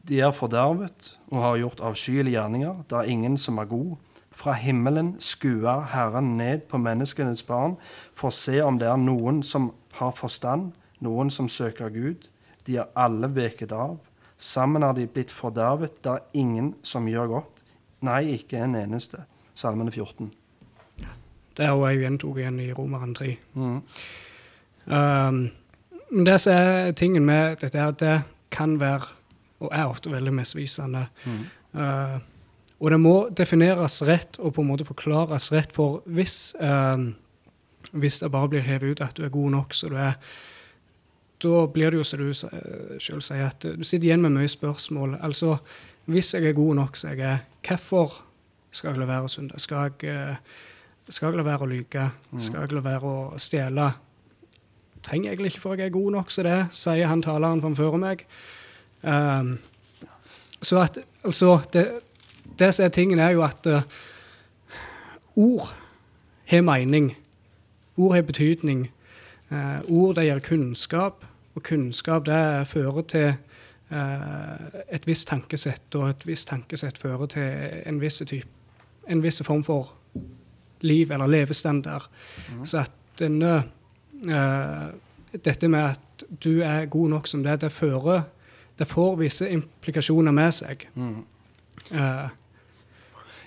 De er fordervet og har gjort avskyelige gjerninger. Det er ingen som er god. Fra himmelen skuer Herren ned på menneskenes barn for å se om det er noen som har forstand, noen som søker Gud. De er alle veket av. Sammen er de blitt fordervet. Det er ingen som gjør godt. Nei, ikke en eneste. Salmene 14. Det er jo jeg gjentok igjen i Romeren 3. Mm. Um, det som er tingen med dette, er at det kan være, og er ofte veldig misvisende. Mm. Uh, og det må defineres rett og på en måte forklares rett, for hvis, uh, hvis det bare blir hevet ut at du er god nok, som du er Da blir det jo som du sjøl sier, at du sitter igjen med mye spørsmål. Altså, hvis jeg er god nok som jeg er, hvorfor skal jeg la være å synde? Skal jeg, eh, skal jeg la være å lyge? Mm. Skal jeg la være å stjele? Trenger jeg egentlig ikke for jeg er god nok som det, sier han taleren framfor meg. Um, så at altså det, det som er tingen, er jo at uh, ord har mening. Ord har betydning. Uh, ord det gir kunnskap, og kunnskap det fører til uh, et visst tankesett, og et visst tankesett fører til en viss, type, en viss form for liv eller levestandard. Mm. Så at denne Dette med at du er god nok som det, det fører Det får visse implikasjoner med seg. Mm. Uh,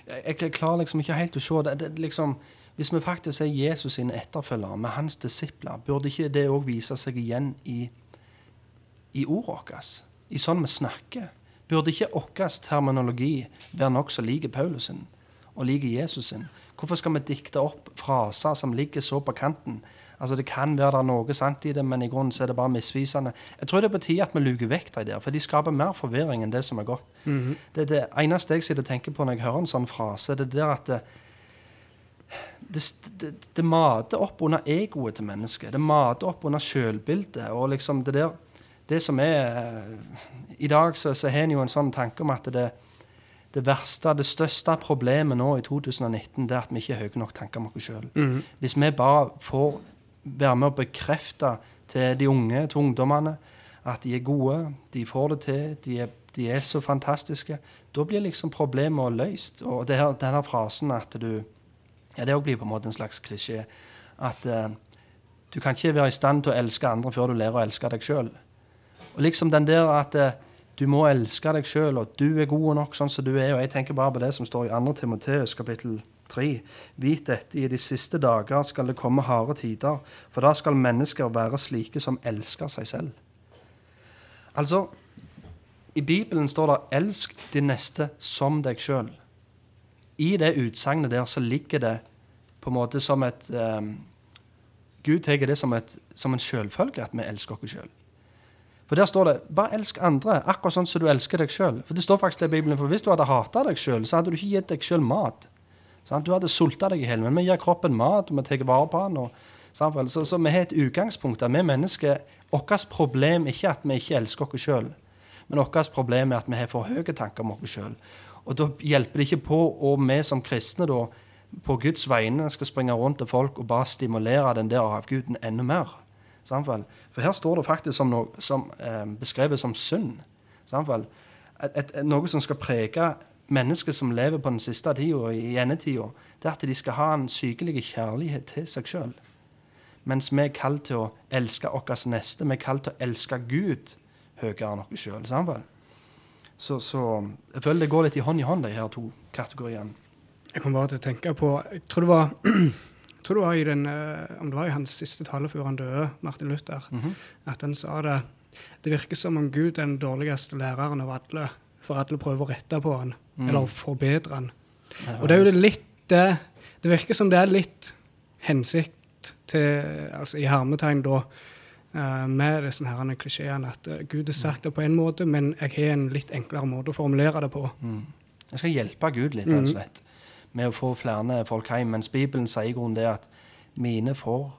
jeg, jeg, klarer liksom ikke helt å se det. det liksom, hvis vi faktisk er Jesus sine etterfølgere, med hans disipler, burde ikke det òg vise seg igjen i, i ordet vårt? I sånn vi snakker? Burde ikke vår terminologi være nokså lik Paulus sin og lik Jesus sin? Hvorfor skal vi dikte opp fraser som ligger så på kanten? Altså Det kan være det er noe sant i det, men i grunnen så er det bare misvisende. Jeg tror det er på tide at vi luker vekk de der, for de skaper mer forvirring enn det som er godt. Mm -hmm. det, det eneste jeg sitter og tenker på når jeg hører en sånn frase, det er der at det, det, det, det mater opp under egoet til mennesket. Det mater opp under sjølbildet. Og liksom det der Det som er I dag så, så har en jo en sånn tanke om at det, det verste, det største problemet nå i 2019 det er at vi ikke har høye nok tanker om oss sjøl. Mm. Hvis vi bare får være med å bekrefte til de unge, til ungdommene, at de er gode, de får det til, de er, de er så fantastiske. Da blir liksom problemet løst. Og det her, denne frasen at du ja, Det blir på en måte en slags klisjé. At uh, du kan ikke være i stand til å elske andre før du lærer å elske deg sjøl. Og liksom den der at uh, du må elske deg sjøl, og du er god nok sånn som du er. Og jeg tenker bare på det som står i 2. Timoteus kapittel 3. Vit dette, i de siste dager skal det komme harde tider, for da skal mennesker være slike som elsker seg selv. Altså, i Bibelen står det 'elsk de neste som deg sjøl'. I det utsagnet der så ligger det på en måte som et um, Gud tar det som, et, som en sjølfølge at vi elsker oss sjøl. For der står det 'bare elsk andre', akkurat sånn som du elsker deg sjøl. For det står faktisk det i Bibelen, for hvis du hadde hata deg sjøl, så hadde du ikke gitt deg sjøl mat. Sant? Du hadde sulta deg i hjel. Men vi gir kroppen mat, og vi tar vare på den. Og, så, så, vi har et utgangspunkt der vi mennesker Vårt problem er ikke at vi ikke elsker oss sjøl, men vårt problem er at vi har for høye tanker om oss sjøl. Og da hjelper det ikke på, og vi som kristne da, på Guds vegne skal springe rundt til folk og bare stimulere den der avguden enda mer. Samtidig. For her står det faktisk som noe som, eh, beskrevet som synd. Et, et, noe som skal prege mennesker som lever på den siste tida, i endetida, det er at de skal ha en sykelig kjærlighet til seg sjøl. Mens vi er kalt til å elske vår neste. Vi er kalt til å elske Gud høyere enn oss sjøl. Så, så jeg føler det går litt i hånd i hånd, de her to kategoriene. Jeg kom bare til å tenke på Jeg tror det var, tror det var i den, eh, om det var i hans siste tale før han døde, Martin Luther, mm -hmm. at han sa det Det virker som om Gud er den dårligste læreren av alle, for alle prøver å rette på han, mm. eller forbedre han. Og det er jo litt det Det virker som det er litt hensikt til, altså i hermetegn, da, uh, med disse her klisjeene at uh, Gud har sagt det på en måte, men jeg har en litt enklere måte å formulere det på. Mm. Jeg skal hjelpe Gud litt, rett og mm. slett med å få flere folk hjem. Mens Bibelen sier i grunnen det at mine får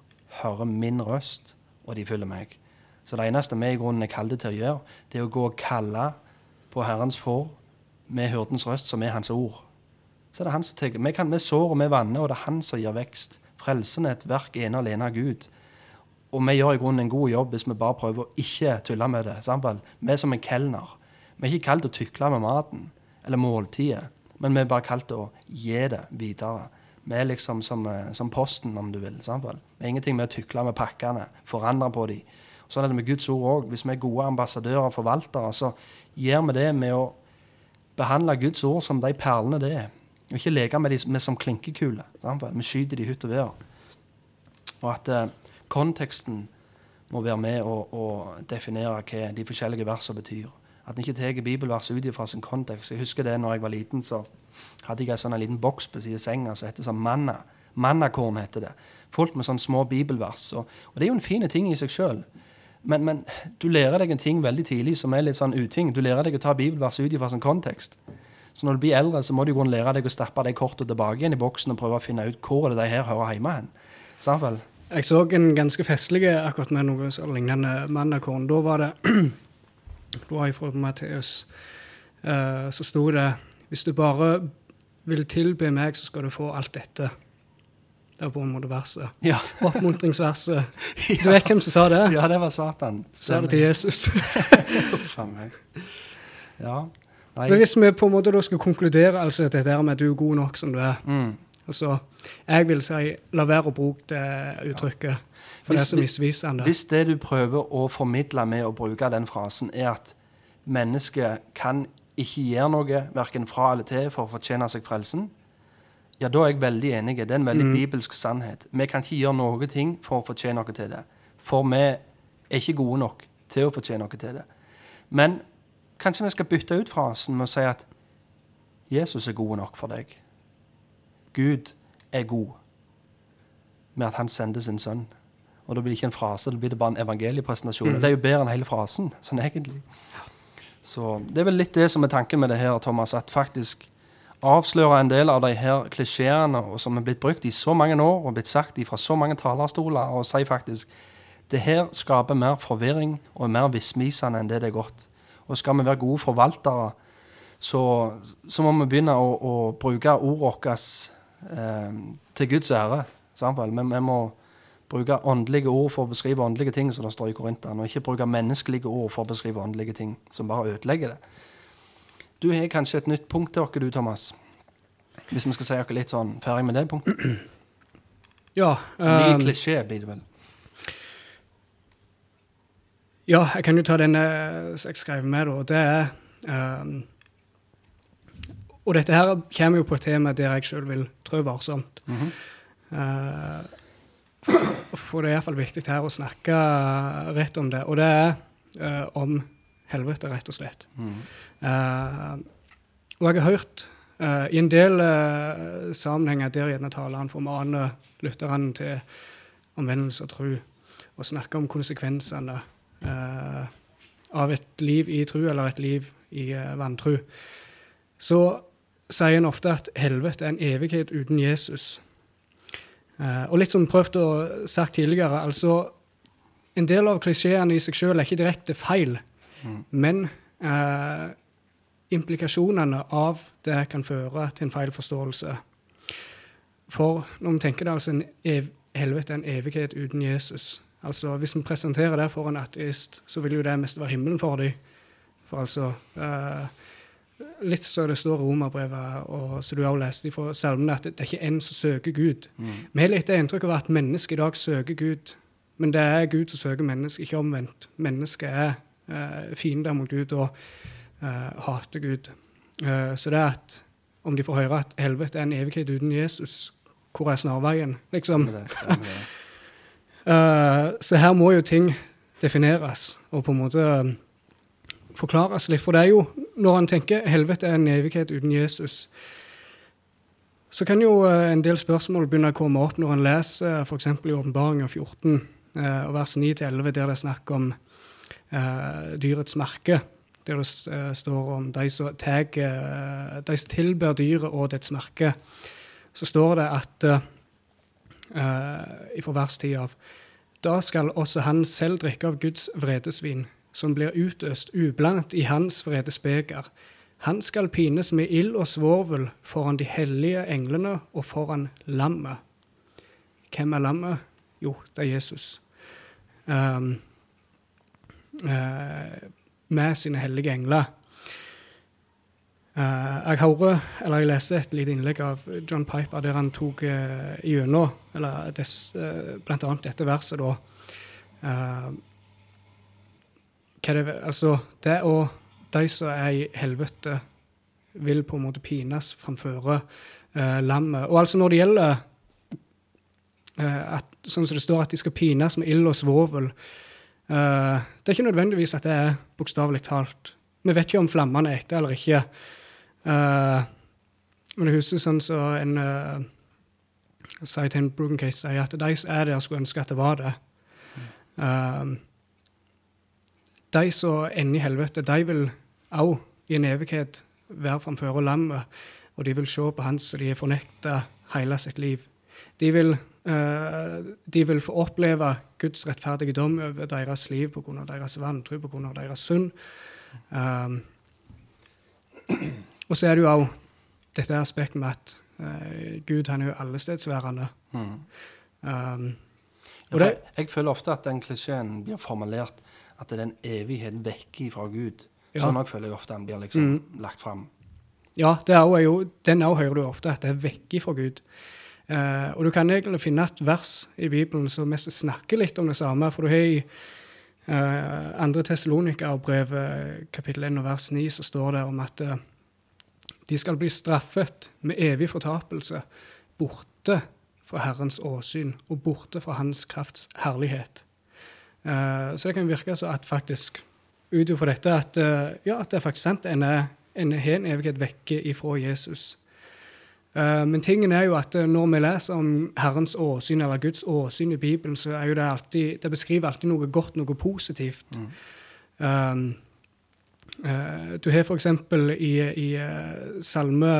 høre min røst, og de følger meg. Så det eneste vi i grunnen er kalt til å gjøre, det er å gå og kalle på Herrens får med hyrdens røst, som er hans ord. Så er det han som tar Vi, kan, med sår og med vanner, og det er han som gir vekst. Frelsen er et verk ene og alene av Gud. Og vi gjør i grunnen en god jobb hvis vi bare prøver å ikke tulle med det. Samtidig. Vi er som en kelner. Vi er ikke kalt å tykle med maten eller måltidet. Men vi er bare kalt å gi det videre. Vi er liksom som, eh, som Posten, om du vil. Sant? Vi er ingenting med å tykle med pakkene, forandre på dem. Sånn er det med Guds ord òg. Hvis vi er gode ambassadører og forvaltere, så gjør vi det med å behandle Guds ord som de perlene det er. Og ikke leke med dem som klinkekuler. Vi skyter de i hytt og vær. Og at eh, konteksten må være med å, å definere hva de forskjellige versene betyr. At en ikke tar bibelvers ut fra sin kontekst. Jeg husker det når jeg var liten, så hadde jeg en sånn liten boks på siden av senga som heter sånn manna. Mannakorn heter det. Fullt med sånne små bibelvers. Og, og det er jo en fin ting i seg sjøl. Men, men, du lærer deg en ting veldig tidlig som er litt sånn uting. Du lærer deg å ta bibelvers ut fra sin kontekst. Så når du blir eldre, så må du lære deg å stappe de kortene tilbake igjen i boksen og prøve å finne ut hvor det de her hører hjemme hen. Samtidig. Jeg så en ganske festlig akkurat med noe lignende mannakorn. Da var det det var fra Matteus. Uh, så sto det hvis du bare vil tilbe meg, så skal du få alt dette. Det var på en måte verset. Ja. Oppmuntringsverset. ja. Du vet hvem som sa det? Ja, det var Satan. Sa det til Jesus. ja. Nei. Men hvis vi på en måte da skal konkludere altså dette der med at du er god nok som du er mm. altså, Jeg vil si la være å bruke det uttrykket. For hvis, det er så misvisende. Hvis det du prøver å formidle med å bruke den frasen, er at mennesket kan ikke gjøre noe verken fra eller til for å fortjene seg frelsen, ja, da er jeg veldig enig. Det er en veldig mm. bibelsk sannhet. Vi kan ikke gjøre noe ting for å fortjene noe til det. For vi er ikke gode nok til å fortjene noe til det. Men kanskje vi skal bytte ut frasen med å si at Jesus er god nok for deg. Gud er god med at han sendte sin sønn. Og da blir det ikke en frase, da blir det bare en evangeliepresentasjon. Mm. Det er jo bedre enn hele frasen, sånn egentlig. Så det er vel litt det som er tanken med det her, Thomas. At faktisk avsløre en del av de her klisjeene som er blitt brukt i så mange år, og blitt sagt fra så mange talerstoler, og si faktisk det her skaper mer forvirring og er mer misvisende enn det det er godt. Og skal vi være gode forvaltere, så, så må vi begynne å, å bruke ordet vårt eh, til Guds ære. Men vi må bruke åndelige ord for å beskrive åndelige ting, som det står i Korinteren, og ikke bruke menneskelige ord for å beskrive åndelige ting, som bare ødelegger det. Du har kanskje et nytt punkt til oss, du, Thomas? Hvis vi skal si oss litt sånn ferdig med det punktet? Ja. Um, Ny ehm, klisjé blir det vel? Ja, jeg kan jo ta den jeg skrev med, da. Det er um, og dette her kommer jo på et tema der jeg sjøl vil trå varsomt. Mm -hmm. uh, for det er iallfall viktig her å snakke rett om det. Og det er uh, om helvete, rett og slett. Mhm. Eh, og jeg har hørt eh, i en del eh, sammenhenger der gjerne taleren formaner lytterne til omvendelse og tro, og snakke om konsekvensene eh, av et liv i tro eller et liv i vantro, så sier en ofte at helvete er en evighet uten Jesus. Eh, og litt som prøvd å sagt tidligere, altså En del av klisjeene i seg sjøl er ikke direkte feil, men eh, implikasjonene av det kan føre til en feil forståelse. For når vi tenker det altså en ev helvete en evighet uten Jesus Altså Hvis vi presenterer det for en ateist, så vil jo det mest være himmelen for dem. For altså eh, Litt så det står i Romerbrevet, og som du har jo lest fra salmene, at det, det er ikke en som søker Gud. Vi har litt det inntrykk av at mennesket i dag søker Gud, men det er Gud som søker mennesket, ikke omvendt. Mennesket er eh, fiender mot Gud og hater Gud. Eh, så det at om de får høre at helvete er en evighet uten Jesus, hvor er snarveien? Liksom. Stemmer det, stemmer det. Eh, så her må jo ting defineres og på en måte eh, forklares litt. For det er jo, når en tenker helvete er en evighet uten Jesus, så kan jo eh, en del spørsmål begynne å komme opp når en leser f.eks. i Åpenbaringen 14 eh, vers 9-11, der det er snakk om eh, dyrets merke. Der det eh, står om de som, teg, eh, de som tilber dyret og dets merke. Så står det at uh, eh, fra vers 10 av Da skal også han selv drikke av Guds vredesvin, som blir utøst ublandt i hans vredesbeger. Han skal pines med ild og svovel foran de hellige englene og foran lammet. Hvem er lammet? Jo, det er Jesus. Um, eh, med sine hellige engler. Eh, jeg hører, eller jeg leser et lite innlegg av John Piper der han tok uh, gjennom eller des, eh, blant annet dette verset, da. Eh, det, altså, det å De som er i helvete, vil på en måte pines framfor eh, lammet. Og altså når det gjelder eh, at, Sånn som det står at de skal pines med ild og svovel eh, Det er ikke nødvendigvis at det er bokstavelig talt. Vi vet ikke om flammene er ekte eller ikke. Eh, men jeg husker sånn så en uh, sier til en Broken Case sier at de som er der, skulle ønske at det var det. Um, de som ender i helvete, de vil òg i en evighet være framfor lammet, og de vil se på han som de har fornekta hele sitt liv. De vil, eh, de vil få oppleve Guds rettferdige dom over deres liv pga. deres vantro, pga. deres synd. Um, og så er det jo òg dette aspektet med at uh, Gud han er jo allestedsværende. Mm. Um, Ja, det- jeg føler ofte at den klisjeen blir formulert at det er en evighet vekk fra Gud. Ja. Sånn jeg føler jeg ofte den blir liksom Mm. lagt fram. Ja, det er jo- den òg hører du ofte, at det er vekk fra Gud. Eh, og du kan egentlig finne et vers i Bibelen som mest snakker litt om det samme. For du har i eh, andre Tessalonika-brev, kapittel 1 og vers 9, så står det om at eh, de skal bli straffet med evig fortapelse, borte fra Herrens åsyn og borte fra Hans krafts herlighet. Eh, så det kan virke så at faktisk, ut ifra dette, at, eh, ja, at det er faktisk sant. En har en evighet vekke ifra Jesus. Eh, men tingen er jo at eh, når vi leser om Herrens åsyn, eller Guds åsyn i Bibelen, så er jo det alltid Det beskriver alltid noe godt, noe positivt. Um, eh, du har for eksempel i, i salme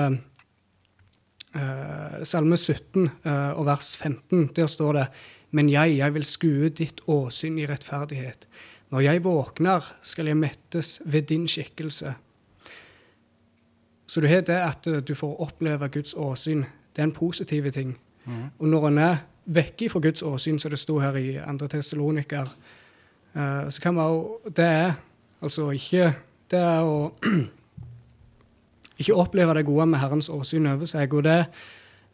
uh, Salme 17 uh, og vers 15, der står det Men jeg, jeg vil skue ditt åsyn i rettferdighet. Når jeg våkner, skal jeg mettes ved din skikkelse. Så du har det at eh, du får oppleve Guds åsyn. Det er en positiv ting. Mm. Og når en er vekke fra Guds åsyn, som det sto her i 2. Tessaloniker, uh, så kan man jo Det er altså ikke Det er å ikke oppleve det gode med Herrens åsyn over seg. Og det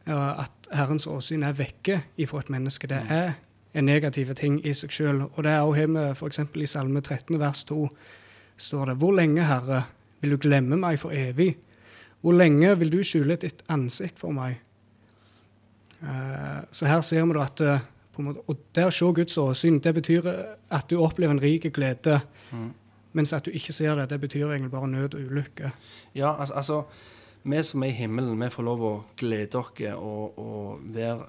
uh, at Herrens åsyn er vekke ifra et menneske, det er en negativ ting i seg sjøl. Og det er også hjemme f.eks. i Salme 13 vers 2 står det Hvor lenge, Herre, vil du glemme meg for evig? Hvor lenge vil du skjule ditt ansikt for meg? Eh, så her ser vi at eh, måte, Og det å se Guds åsyn, det betyr at du opplever en rik glede. Mm. Mens at du ikke ser det, det betyr egentlig bare nød og ulykke. Ja, altså, altså Vi som er i himmelen, vi får lov å glede oss og, og være,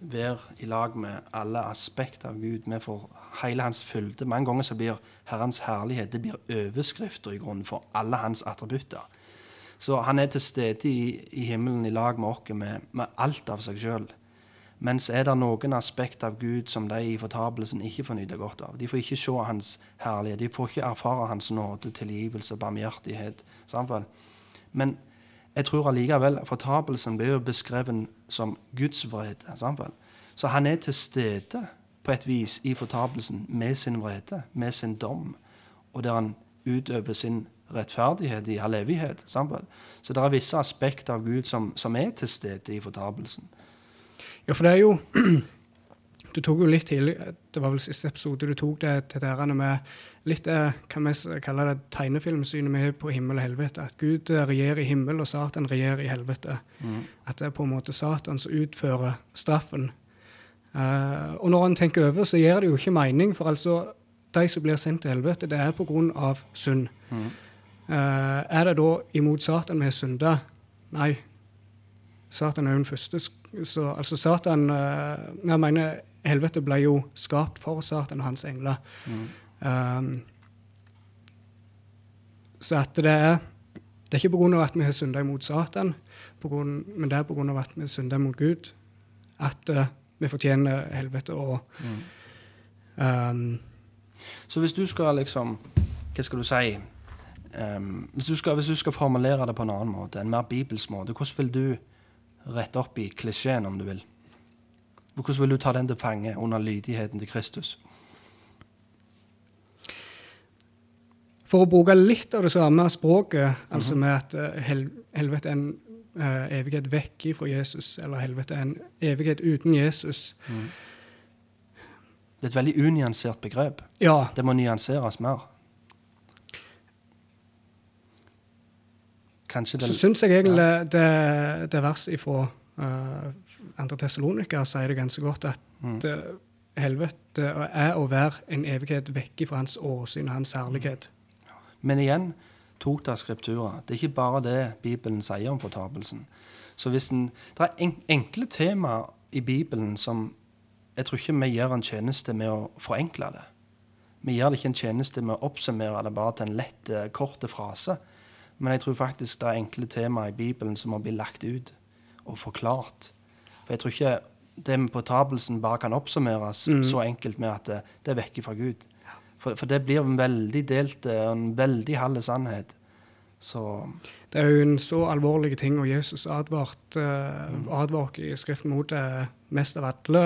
være i lag med alle aspekter av Gud. Vi får hele hans fylde. Mange ganger så blir Herrens herlighet det blir overskrifter i grunnen for alle hans attributter. Så han er til stede i, i himmelen i lag med oss med, med alt av seg sjøl. Mens er det noen aspekt av Gud som de i fortapelsen ikke får nyte godt av. De får ikke se Hans herlighet. De får ikke erfare Hans nåde, tilgivelse barmhjertighet. Samtidig. Men jeg tror allikevel fortapelsen blir beskrevet som Guds vrede. Samtidig. Så han er til stede på et vis i fortapelsen med sin vrede, med sin dom, og der han utøver sin rettferdighet i all evighet. Sammen. Så det er visse aspekter av Gud som, som er til stede i fortapelsen. Ja, for det er jo Du tok jo litt tidlig Det var vel siste episode du tok det til dette med litt det kan vi kalle det tegnefilmsynet med på himmel og helvete. At Gud regjerer i himmel, og Satan regjerer i helvete. Mm. At det er på en måte Satan som utfører straffen. Uh, og når en tenker over, så gir det jo ikke mening, for altså de som blir sendt til helvete, det er pga. synd. Mm. Uh, er det da imot Satan vi har synda? Nei. Satan er jo den første så altså Satan uh, Jeg mener helvete ble jo skapt for Satan og hans engler. Mm. Um, så at det er det er ikke pga. at vi har synda imot Satan, grunn, men det er pga. at vi har synda mot Gud, at uh, vi fortjener helvete. og mm. um, Så hvis du skal liksom Hva skal du si um, hvis, du skal, hvis, du skal, formulere det på en annen måte, en mer bibelsk måte, hvordan vil du rette opp i klisjeen, om du vil. Hvordan vil du ta den til fange under lydigheten til Kristus? For å bruke litt av det samme språket, altså mhm. med at uh, hel helvete er en uh, evighet vekk fra Jesus, eller helvete er en evighet uten Jesus. Mm. Det er et veldig unyansert begrep. Ja. Det må nyanseres mer. Kanskje det Så syns jeg egentlig ja. det, det verset fra uh, andre Tessalonika sier det ganske godt, at mm. det, helvete er å være en evighet vekk fra hans åsyn og hans særlighet. Men igjen, tok av skriptura. Det er ikke bare det Bibelen sier om fortapelsen. Så hvis en, Det er en, enkle temaer i Bibelen som jeg tror ikke vi gjør en tjeneste med å forenkle det. Vi gjør det ikke en tjeneste med å oppsummere det bare til en lett, korte kort frase. Men jeg tror faktisk det er enkle temaer i Bibelen som må bli lagt ut og forklart. For jeg tror ikke det med påtapelsen bare kan oppsummeres mm. så enkelt med at det, det er vekke fra Gud. For, for, det blir en veldig delt og en veldig halv sannhet. Så Det er jo en så alvorlig ting, og Jesus advarte uh, mm. advart i Skriften mot det mest av alle.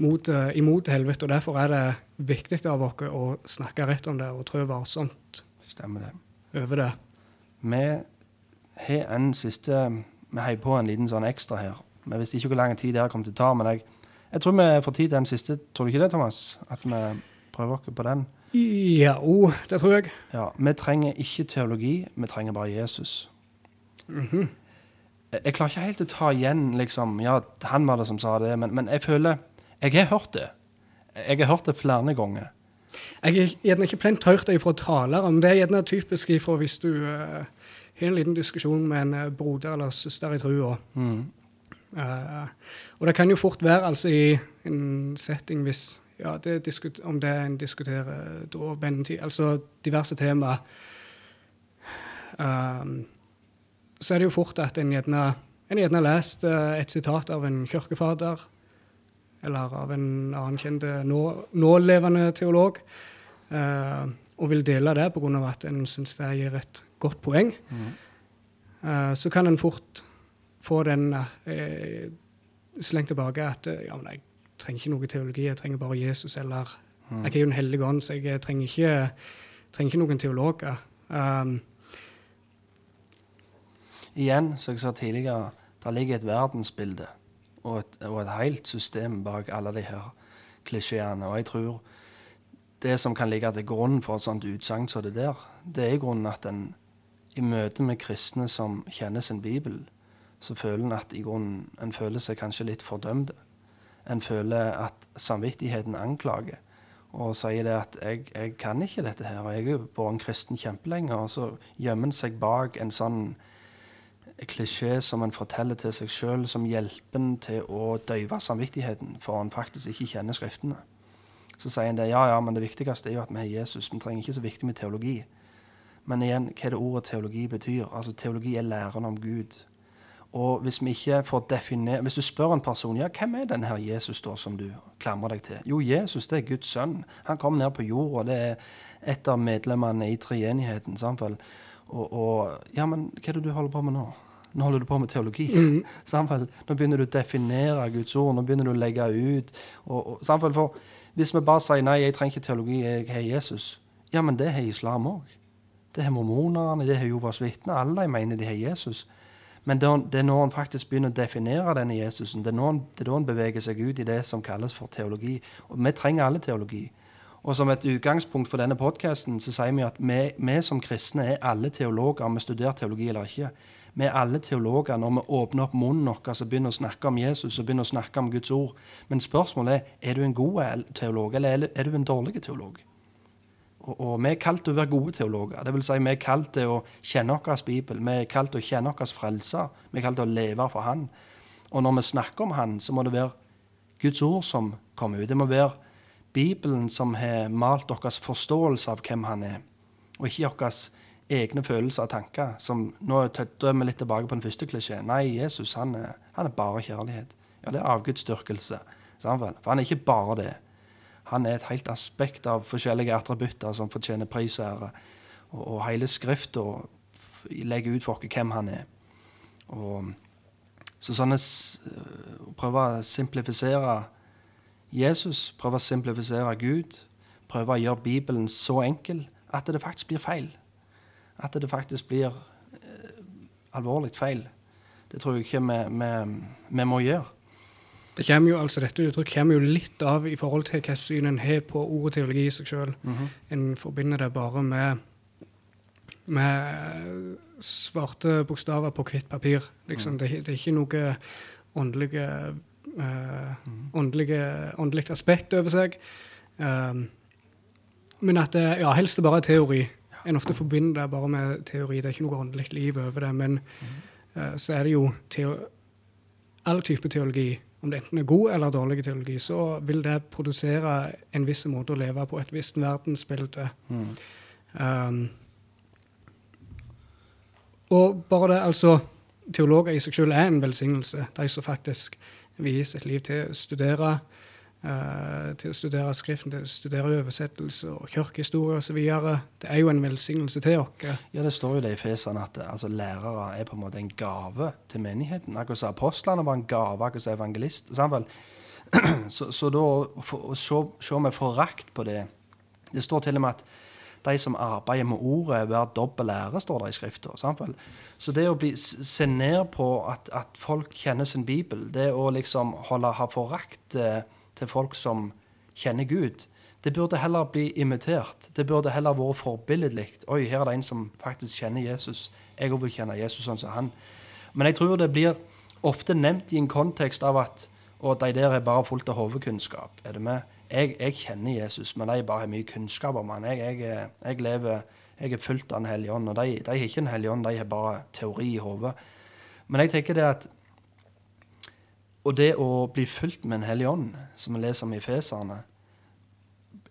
Mot, uh, imot helvete, og Derfor er det viktig av oss å snakke rett om det og trå varsomt. Stemmer det over det. Vi har en siste Vi heier på en liten sånn ekstra her. Vi visste ikke hvor lang tid det kom til å ta, men jeg, jeg tror vi får tid til den siste. Tror du ikke det, Thomas? At vi prøver oss på den? Ja, oh, det tror jeg. Ja, Vi trenger ikke teologi, vi trenger bare Jesus. Mm -hmm. jeg, jeg, klarer ikke helt å ta igjen liksom, Ja, han var det som sa det, men, men jeg føler Jeg har hørt det. Jeg har hørt det flere ganger. Jeg er gjerne ikke plent hørt det fra talere, men det er gjerne typisk ifra hvis du uh, har en liten diskusjon med en uh, broder eller søster i trua. Mm. Uh, og det kan jo fort være altså i en setting hvis ja, det om det en diskuterer da vennetid, altså diverse temaer, um, så er det jo fort at en gjerne, en gjerne lest et sitat av en kirkefader eller av en annen kjent nå, nålevende teolog, eh, og vil dele det pga. at en syns det gir et godt poeng, mm. eh, så kan en fort få den eh, slengt tilbake at eh, ja, men jeg trenger ikke noe teologi, jeg trenger bare Jesus, eller mm. jeg er jo en hellige ånd, så jeg trenger ikke, trenger ikke noen teologer. Um, Igjen, som jeg sa tidligere, der ligger et verdensbilde og et, og et helt system bak alle de her klisjeene. Og jeg tror det som kan ligge til grunn for et sånt utsagn som det der, det er grunnen at en i møte med kristne som kjenner sin bibel, så føler en at i grunnen en føler seg kanskje litt fordømt. En føler at samvittigheten anklager og sier det at jeg, jeg kan ikke dette her, og jeg har vært en kristen kjempelenge. Og så gjemmer en seg bak en sånn klisjé som en forteller til seg sjøl som hjelper til å døyve samvittigheten, for en faktisk ikke kjenner Skriftene. Så sier en det, ja, ja, men det viktigste er jo at vi har Jesus. Vi trenger ikke så viktig med teologi. Men igjen, hva er det ordet teologi betyr? Altså, Teologi er læren om Gud. Og hvis vi ikke får definere, hvis du spør en person ja, hvem er denne Jesus da som du klamrer deg til Jo, Jesus det er Guds sønn. Han kom ned på jorda. Det er et av medlemmene i treenigheten. Og, og, ja, men hva er det du holder på med nå? Nå holder du på med teologi. Mm. Nå begynner du å definere Guds ord. Nå begynner du å legge ut. Og, og, for Hvis vi bare sier nei, jeg trenger ikke teologi, jeg har Jesus. Ja, men det har islam òg. Det har mormonerne, det har Jovas vitner. Alle de mener de har Jesus. Men det er når han faktisk begynner å definere denne Jesusen, det er, når det er da han beveger seg ut i det som kalles for teologi. Og vi trenger alle teologi. Og som et utgangspunkt for denne podkasten sier vi at vi, vi, som kristne er alle teologer, om vi studerer teologi eller ikke. Vi er alle teologer når vi åpner opp munnen vår og begynner å snakke om Jesus og begynner å snakke om Guds ord. Men spørsmålet er er du en god teolog, eller er du en dårlig teolog? Og, og, vi er kalt til å være gode teologer. Det vil si, vi er kalt til å kjenne vår bibel. Vi er kalt til å kjenne vår frelse. Vi er kalt til å leve for Han. Og når vi snakker om Han, så må det være Guds ord som kommer ut. Det må være Bibelen som har malt vår forståelse av hvem Han er, og ikke våre egne følelser og tanker. Som, nå er vi litt tilbake på den første klisjeen. Nei, Jesus han er, han er bare kjærlighet. Ja, det er avgudsdyrkelse. For han er ikke bare det. Han er et helt aspekt av forskjellige attributter som fortjener pris og ære. Og, og hele Skrifta legger ut for oss hvem han er. Og, så sånn å prøve å simplifisere Jesus, prøve å simplifisere Gud, prøve å gjøre Bibelen så enkel at det faktisk blir feil. At det faktisk blir eh, alvorlig feil. Det tror jeg ikke vi, vi, vi må gjøre. Det kommer jo, altså Dette uttrykket kommer jo litt av i forhold til hva syn en har på ordet teologi i seg sjøl. Mm -hmm. En forbinder det bare med, med svarte bokstaver på hvitt papir. Liksom. Mm. Det, det, er ikke noe åndelige, uh, mm. åndelige, åndelig aspekt over seg. Um, men at det ja, helst det bare er teori. En ofte forbinder det bare med teori. Det er ikke noe åndelig liv over det. Men uh, så er det jo all type teologi om det enten er god eller dårlig teologi, så vil det produsere en viss måte å leve på, et visst verdensbilde. Mm. Um, og bare det, altså Teologer i seg selv er en velsignelse. De som faktisk vier sitt liv til å studere til å studere Skriften, til å studere oversettelse og kirkehistorie osv. Det er jo en velsignelse til oss. Ja, det står jo det i Fesene at altså, lærere er på en måte en gave til menigheten. Akkurat som apostlene var en gave, akkurat som evangelist. Så, så, da å se med forakt på det Det står til og med at de som arbeider med ordet, hver dobbel lærer står det i Skrifta. Så det å bli, se ned på at, at, folk kjenner sin bibel, det å liksom holde, ha forakt eh, til folk som kjenner Gud. Det burde heller bli imitert. Det burde heller vært forbilledlig. Oi, her er det en som faktisk kjenner Jesus. Jeg òg vil kjenne Jesus sånn som han. Men jeg tror det blir ofte nevnt i en kontekst av at og de der er bare fullt av hodekunnskap. Er det med? Jeg, jeg, kjenner Jesus, men de bare har mye kunnskap om han. Jeg, jeg, jeg lever, jeg er fullt av Den hellige ånd. Og de, de har ikke en hellige ånd, de har bare teori i hodet. Men jeg tenker det at og det å bli fulgt med en hellig ånd, som vi leser om i Feserne,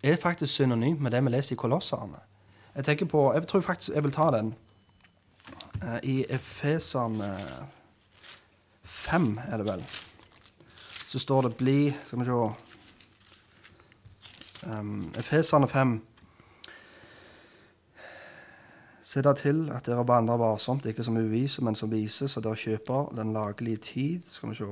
er faktisk synonymt med det vi leser i Kolosserne. Jeg tenker på, jeg tror faktisk jeg vil ta den. Uh, I Efeserne 5, er det vel, så står det 'bli' Skal vi se um, Efeserne 5 Se da til at dere vandrer varsomt, ikke som uvise, men som vise, så dere kjøper den laglige tid. Skal vi se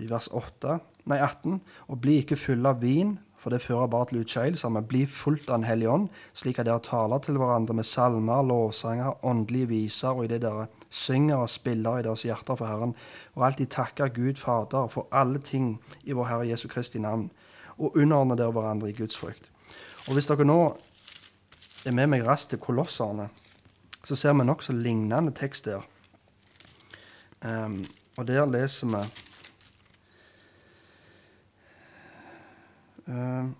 i vers 8, nei 18. Og bli ikke fulle av vin, for det fører bare til utskeielse, men bli fullt av Den hellige ånd, slik at dere taler til hverandre med salmer, lovsanger, åndelige viser, og i det dere synger og spiller i deres hjerter for Herren, og alltid takker Gud Fader for alle ting i vår Herre Jesu Kristi navn, og underordner dere hverandre i Guds frykt. Og hvis dere nå er med meg raskt til Kolosserne, så ser vi nokså lignende tekst der. Um, og der leser vi um,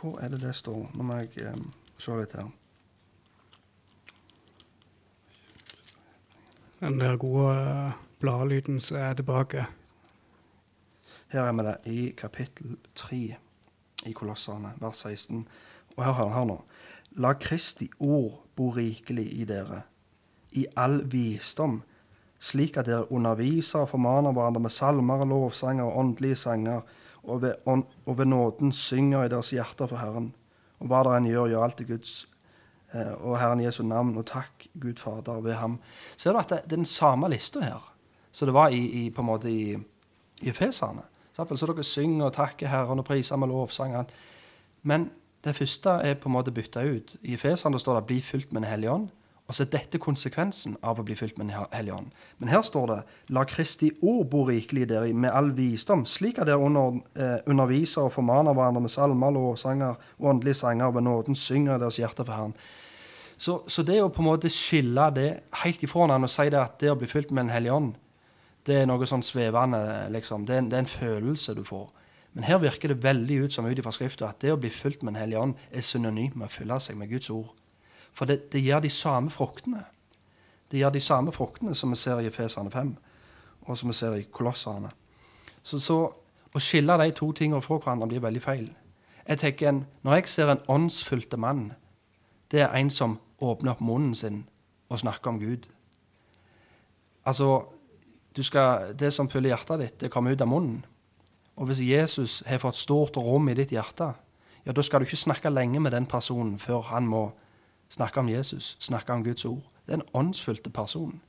Hvor er det det står? Nå må jeg um, se litt her. Den der gode uh, bladlyden som er tilbake. Her er vi det i kapittel 3 i Kolossene, vers 16. Og hør, hør, hør nå. La Kristi ord bo rikelig i dere, i all visdom, slik at dere underviser og formaner hverandre med salmer og lovsanger og åndelige sanger, og ved, og ved nåden synger i deres hjerter for Herren. Og hva dere enn gjør, gjør alt i Guds eh, og Herren Jesu navn, og takk Gud Fader ved ham. Ser du at det, det er den samme lista her som det var i, i, på en måte i, i Efeserne? Så dere synger og takker Herren og priser med lovsang. Men det første er på en måte bytta ut. I Efeserne står det 'bli fylt med Den hellige ånd'. Og så er dette konsekvensen av å bli fylt med Den hellige ånd. Men her står det 'La Kristi ord bo rikelig i dere med all visdom', slik at dere under, eh, underviser og formaner hverandre med salmer, lovsanger og åndelige sanger, og ved nåden synger deres hjerte for Herren. Så, så, det å på en måte skille det helt ifra hverandre og si det at det å bli fylt med Den hellige ånd, det er noe sånn svevende, liksom. Det er, det er en følelse du får. Men her virker det veldig ut som ut ifra Skrifta at det å bli fylt med Den hellige ånd er synonymt med å fylle seg med Guds ord. For det, det gir de samme fruktene. Det gir de samme fruktene som vi ser i Efesene 5, og som vi ser i Kolosserne. Så, så, å skille de to tingene fra hverandre blir veldig feil. Jeg tenker en, Når jeg ser en åndsfylte mann, det er en som åpner opp munnen sin og snakker om Gud. Altså, skal, Det som fyller hjertet ditt, det kommer ut av munnen. Og hvis Jesus har fått stort rom i ditt hjerte, ja, da skal du ikke snakke lenge med den personen før han må snakke om Jesus, snakke om Guds ord. Det er en åndsfylte person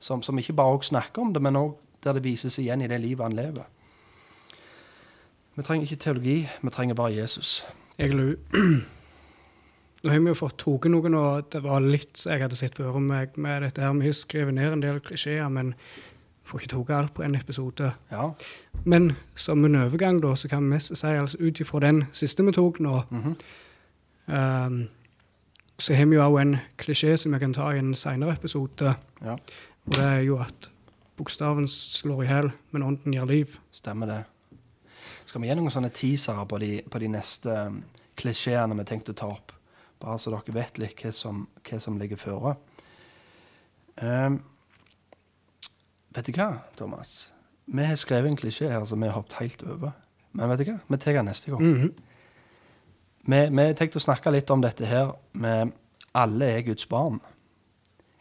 som, som ikke bare snakker om det, men òg der det vises igjen i det livet han lever. Vi trenger ikke teologi, vi trenger bare Jesus. Jeg Nå har vi jo fått tatt noen, og det var litt jeg hadde sett for meg med dette. her. Vi har skrevet ned en del klisjeer, men får ikke tatt alt på en episode. Ja. Men som en overgang, da, så kan vi mest si altså ut ifra den siste vi tok nå mm -hmm. um, Så har vi jo òg en klisjé som vi kan ta i en seinere episode. Ja. Og det er jo at bokstaven slår i hjel, men ånden gir liv. Stemmer det. Skal vi gi noen sånne teasere på de, på de neste um, klisjeene vi tenkte å ta opp? Bare så dere vet litt hva som, hva som ligger føre. Um, Vet du hva, Thomas? Vi har skrevet en klisjé her som vi har hoppet helt over. Men vet du hva? Vi tar den neste gang. Mm -hmm. Vi, har tenkte å snakke litt om dette her med alle er Guds barn.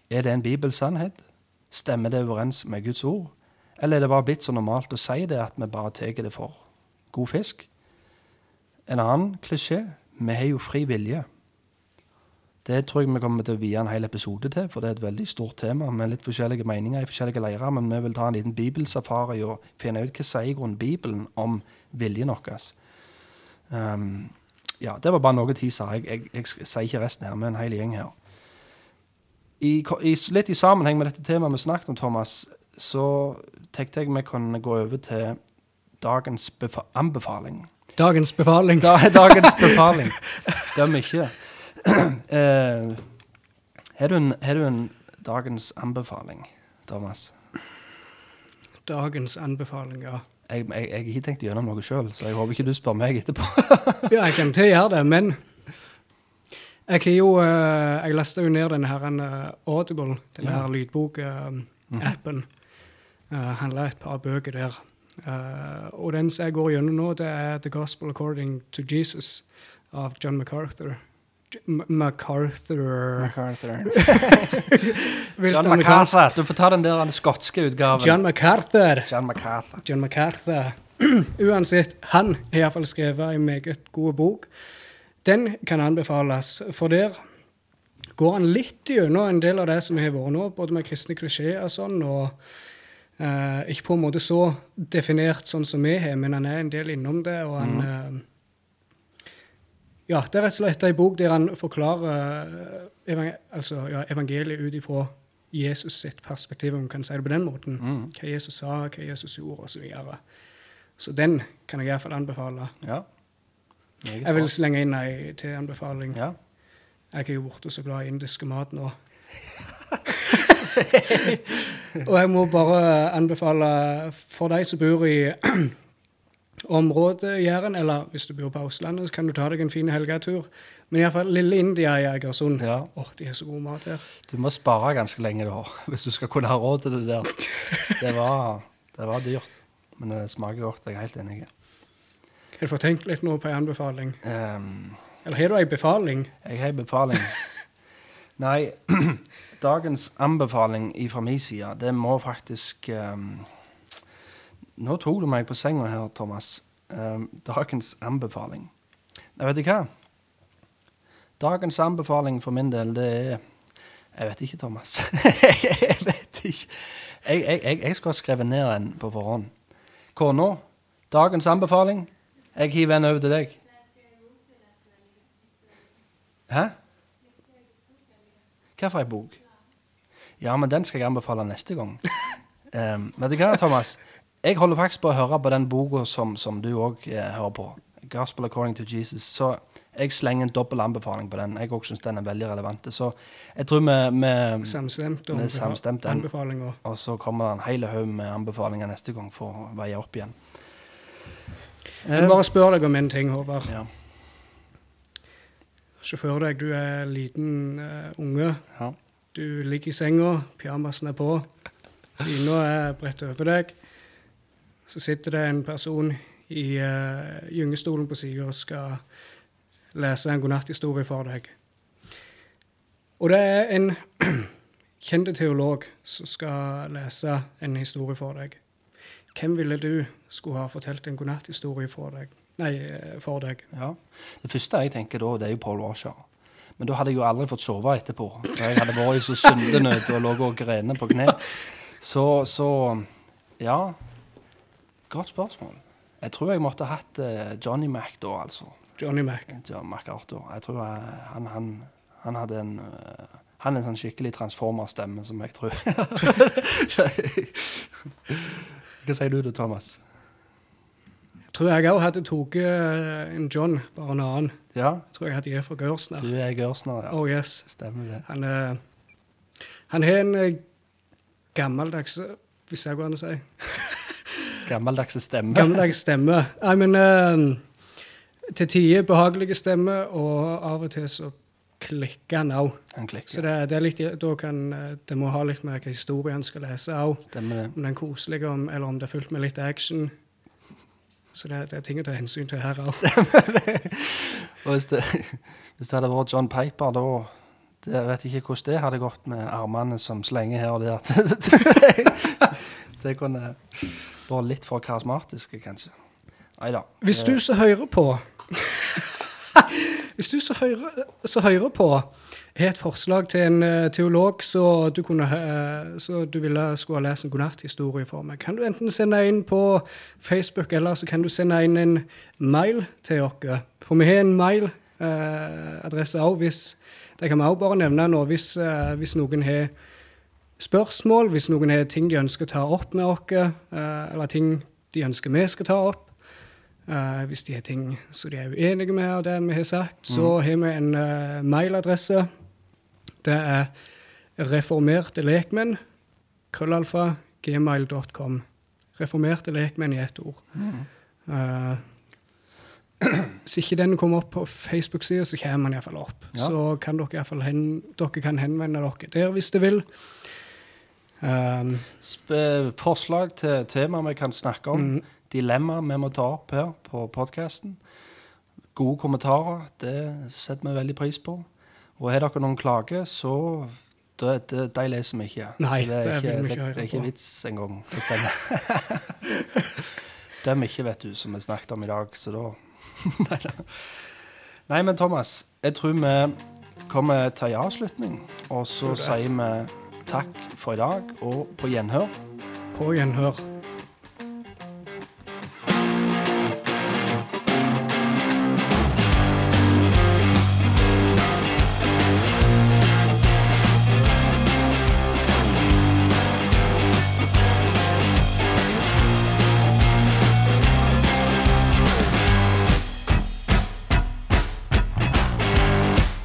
Er det en bibelsannhet? Stemmer det overens med Guds ord? Eller er det bare blitt så normalt å si det at vi bare tar det for god fisk? En annen klisjé vi har jo fri vilje. Det tror jeg vi kommer til å vie en hel episode til, for det er et veldig stort tema med litt forskjellige meninger i forskjellige leirer. Men vi vil ta en liten bibelsafari og finne ut hva sier Bibelen om viljen vår. Um, ja, det var bare noen teaser. Jeg, jeg, jeg, jeg, sier ikke resten her, med en hel gjeng her. I, i, litt i sammenheng med dette temaet vi snakket om, Thomas, så tenkte jeg vi kunne gå over til dagens anbefaling. Dagens befaling. Da, dagens befaling. Døm ikke. har, du en, har du en dagens anbefaling, Thomas? Dagens anbefaling, ja. Jeg, jeg, jeg har ikke tenkt gjøre noe sjøl, så jeg håper ikke du spør meg etterpå. ja, jeg kommer til å gjøre det, men jeg har jo uh, Jeg leste jo ned denne her uh, Audible, denne ja. her lydbokappen. Uh, uh, handla et par bøker der. Og den som jeg går gjennom nå, det er The Gospel According to Jesus av John MacArthur. MacArthur MacArthur. John MacArthur. Du får ta den der den skotske utgaven. John MacArthur. John MacArthur. John MacArthur. Uansett, han har iallfall skrevet en meget god bok. Den kan anbefales, for der går han litt gjennom en del av det som har vært nå, både med kristne klisjeer og sånn, og eh, ikke på en måte så definert sånn som vi har, men han er en del innom det, og han mm. Ja, det er rett og slett ei bok der han forklarer eh, altså, ja, evangeliet ut ifra Jesus sitt perspektiv, om man kan si det på den måten. Mm. Hva Jesus sa, hva Jesus gjorde, osv. Så, videre. så den kan jeg iallfall anbefale. Ja. Jeg vil slenge inn ei til anbefaling. Ja. Jeg er jo blitt så glad i indisk mat nå. og jeg må bare anbefale for deg som bor i området Jæren, eller hvis du bor på Østlandet, så kan du ta deg en fin helgetur. Men iallfall Lille India i Egersund. Ja. Åh, de har så god mat her. Du må spare ganske lenge da, hvis du skal kunne ha råd til det der. Det var, det var dyrt, men det smaker godt. Jeg er helt enig. Har du fått tenkt litt nå på en anbefaling? Um, Eller har du ei befaling? jeg har en befaling. Nei, dagens anbefaling fra min side, det må faktisk um, Nå tok du meg på senga her, Thomas. Um, dagens anbefaling. Nei, vet du hva? Dagens anbefaling for min del, det er Jeg vet ikke, Thomas. jeg vet ikke. Jeg, jeg, jeg, jeg skulle ha skrevet ned en på forhånd. Kona, dagens anbefaling. Jeg hiver en over til deg. Hæ? Hva for ei bok? Ja, men den skal jeg anbefale neste gang. Um, vet du hva, Thomas? Jeg holder faktisk på å høre på den boka som, som du òg eh, hører på. 'Gospel According to Jesus'. Så jeg slenger en dobbel anbefaling på den. Jeg òg syns den er veldig relevant. Så jeg tror vi, vi Samstemt Vi samstemt, den. anbefalinger. Og så kommer det en hel haug med anbefalinger neste gang for å veie opp igjen. Jeg vil bare spørre deg om en ting, Håvard. Ja. Se for deg du er liten uh, unge. Ja. Du ligger i senga, pyjamasen er på, dyna er bredt over deg. Så sitter det en person i uh, gyngestolen på sida og skal lese en godnatthistorie for deg. Og det er en kjent teolog som skal lese en historie for deg. Hvem ville du skulle ha fortalt en godnatthistorie for deg? Nei, eh, for deg. Ja. Det første jeg tenker da, det er jo Paul Washer. Men da hadde jeg jo aldri fått sove etterpå. Jeg hadde vært i så syndenød og lå og grene på kne. Så, så ja. Godt spørsmål. Jeg tror jeg måtte hatt eh, Johnny Mac da, altså. Johnny Mac. John MacArthur. Jeg tror jeg, han, han, han hadde en eh, Han er en sånn skikkelig transformerstemme som jeg tror Hva sier du da, Thomas? Jeg tror jeg òg hadde tatt eh, en John, bare en annen. Ja, Jeg tror jeg hadde gitt fra Gørsner. du er Gørsner, ja. Oh yes. Stemmer det. Han Han har en eh, gammeldags Hvis jeg går an å si. Gammeldagse stemme. Gammeldags stemme. Nei, men uh, til tider behagelige stemme, og av og til så klikker han òg. Så det, det er litt, da kan, eh, det må ha litt med hva historien skal lese òg. Om den er koselig, om, eller om det er fullt med litt action. Så det, det er ting å ta hensyn til her òg. Og hvis det, hvis det hadde vært John Piper, da det, vet ikke hvordan det hadde gått med armene som slenger her og der. det kunne vært litt for karismatiske, kanskje. Nei da. Hvis du som hører på Hvis du som hører, hører på har et forslag til en eh, teolog så du, kunne, eh, så du ville skulle ha lest en godnatthistorie for meg, kan du enten sende inn på Facebook, eller så kan du sende inn en mail til oss. For vi har en mailadresse òg, hvis Det kan vi òg bare nevne nå. Hvis, eh, hvis noen har spørsmål, hvis noen har ting de ønsker å ta opp med oss, eh, eller ting de ønsker vi skal ta opp, Eh, hvis de har ting som de er uenige med av det vi har sagt, så har vi en eh, mailadresse. Det er reformerte lekmenn, krøllalfa, gmail.com. Reformerte lekmenn i ett ord. Eh, hvis ikke den kommer opp på Facebook-sida, så kommer den iallfall opp. Ja. Så kan dere iallfall hen, dere kan henvende dere der hvis dere vil. Um, Sp forslag til tema vi kan snakke om. Mm. Dilemmaer vi må ta opp her på podkasten. Gode kommentarer, det setter vi veldig pris på. Og har dere noen klager, så det, det, De leser vi ikke. Nei, så det er ikke, det, det er ikke vits engang. Dem ikke, vet du, som vi snakket om i dag. Så da Nei men Thomas, jeg tror vi kommer til en avslutning. Og så sier vi takk for i dag, og på gjenhør. på gjenhør.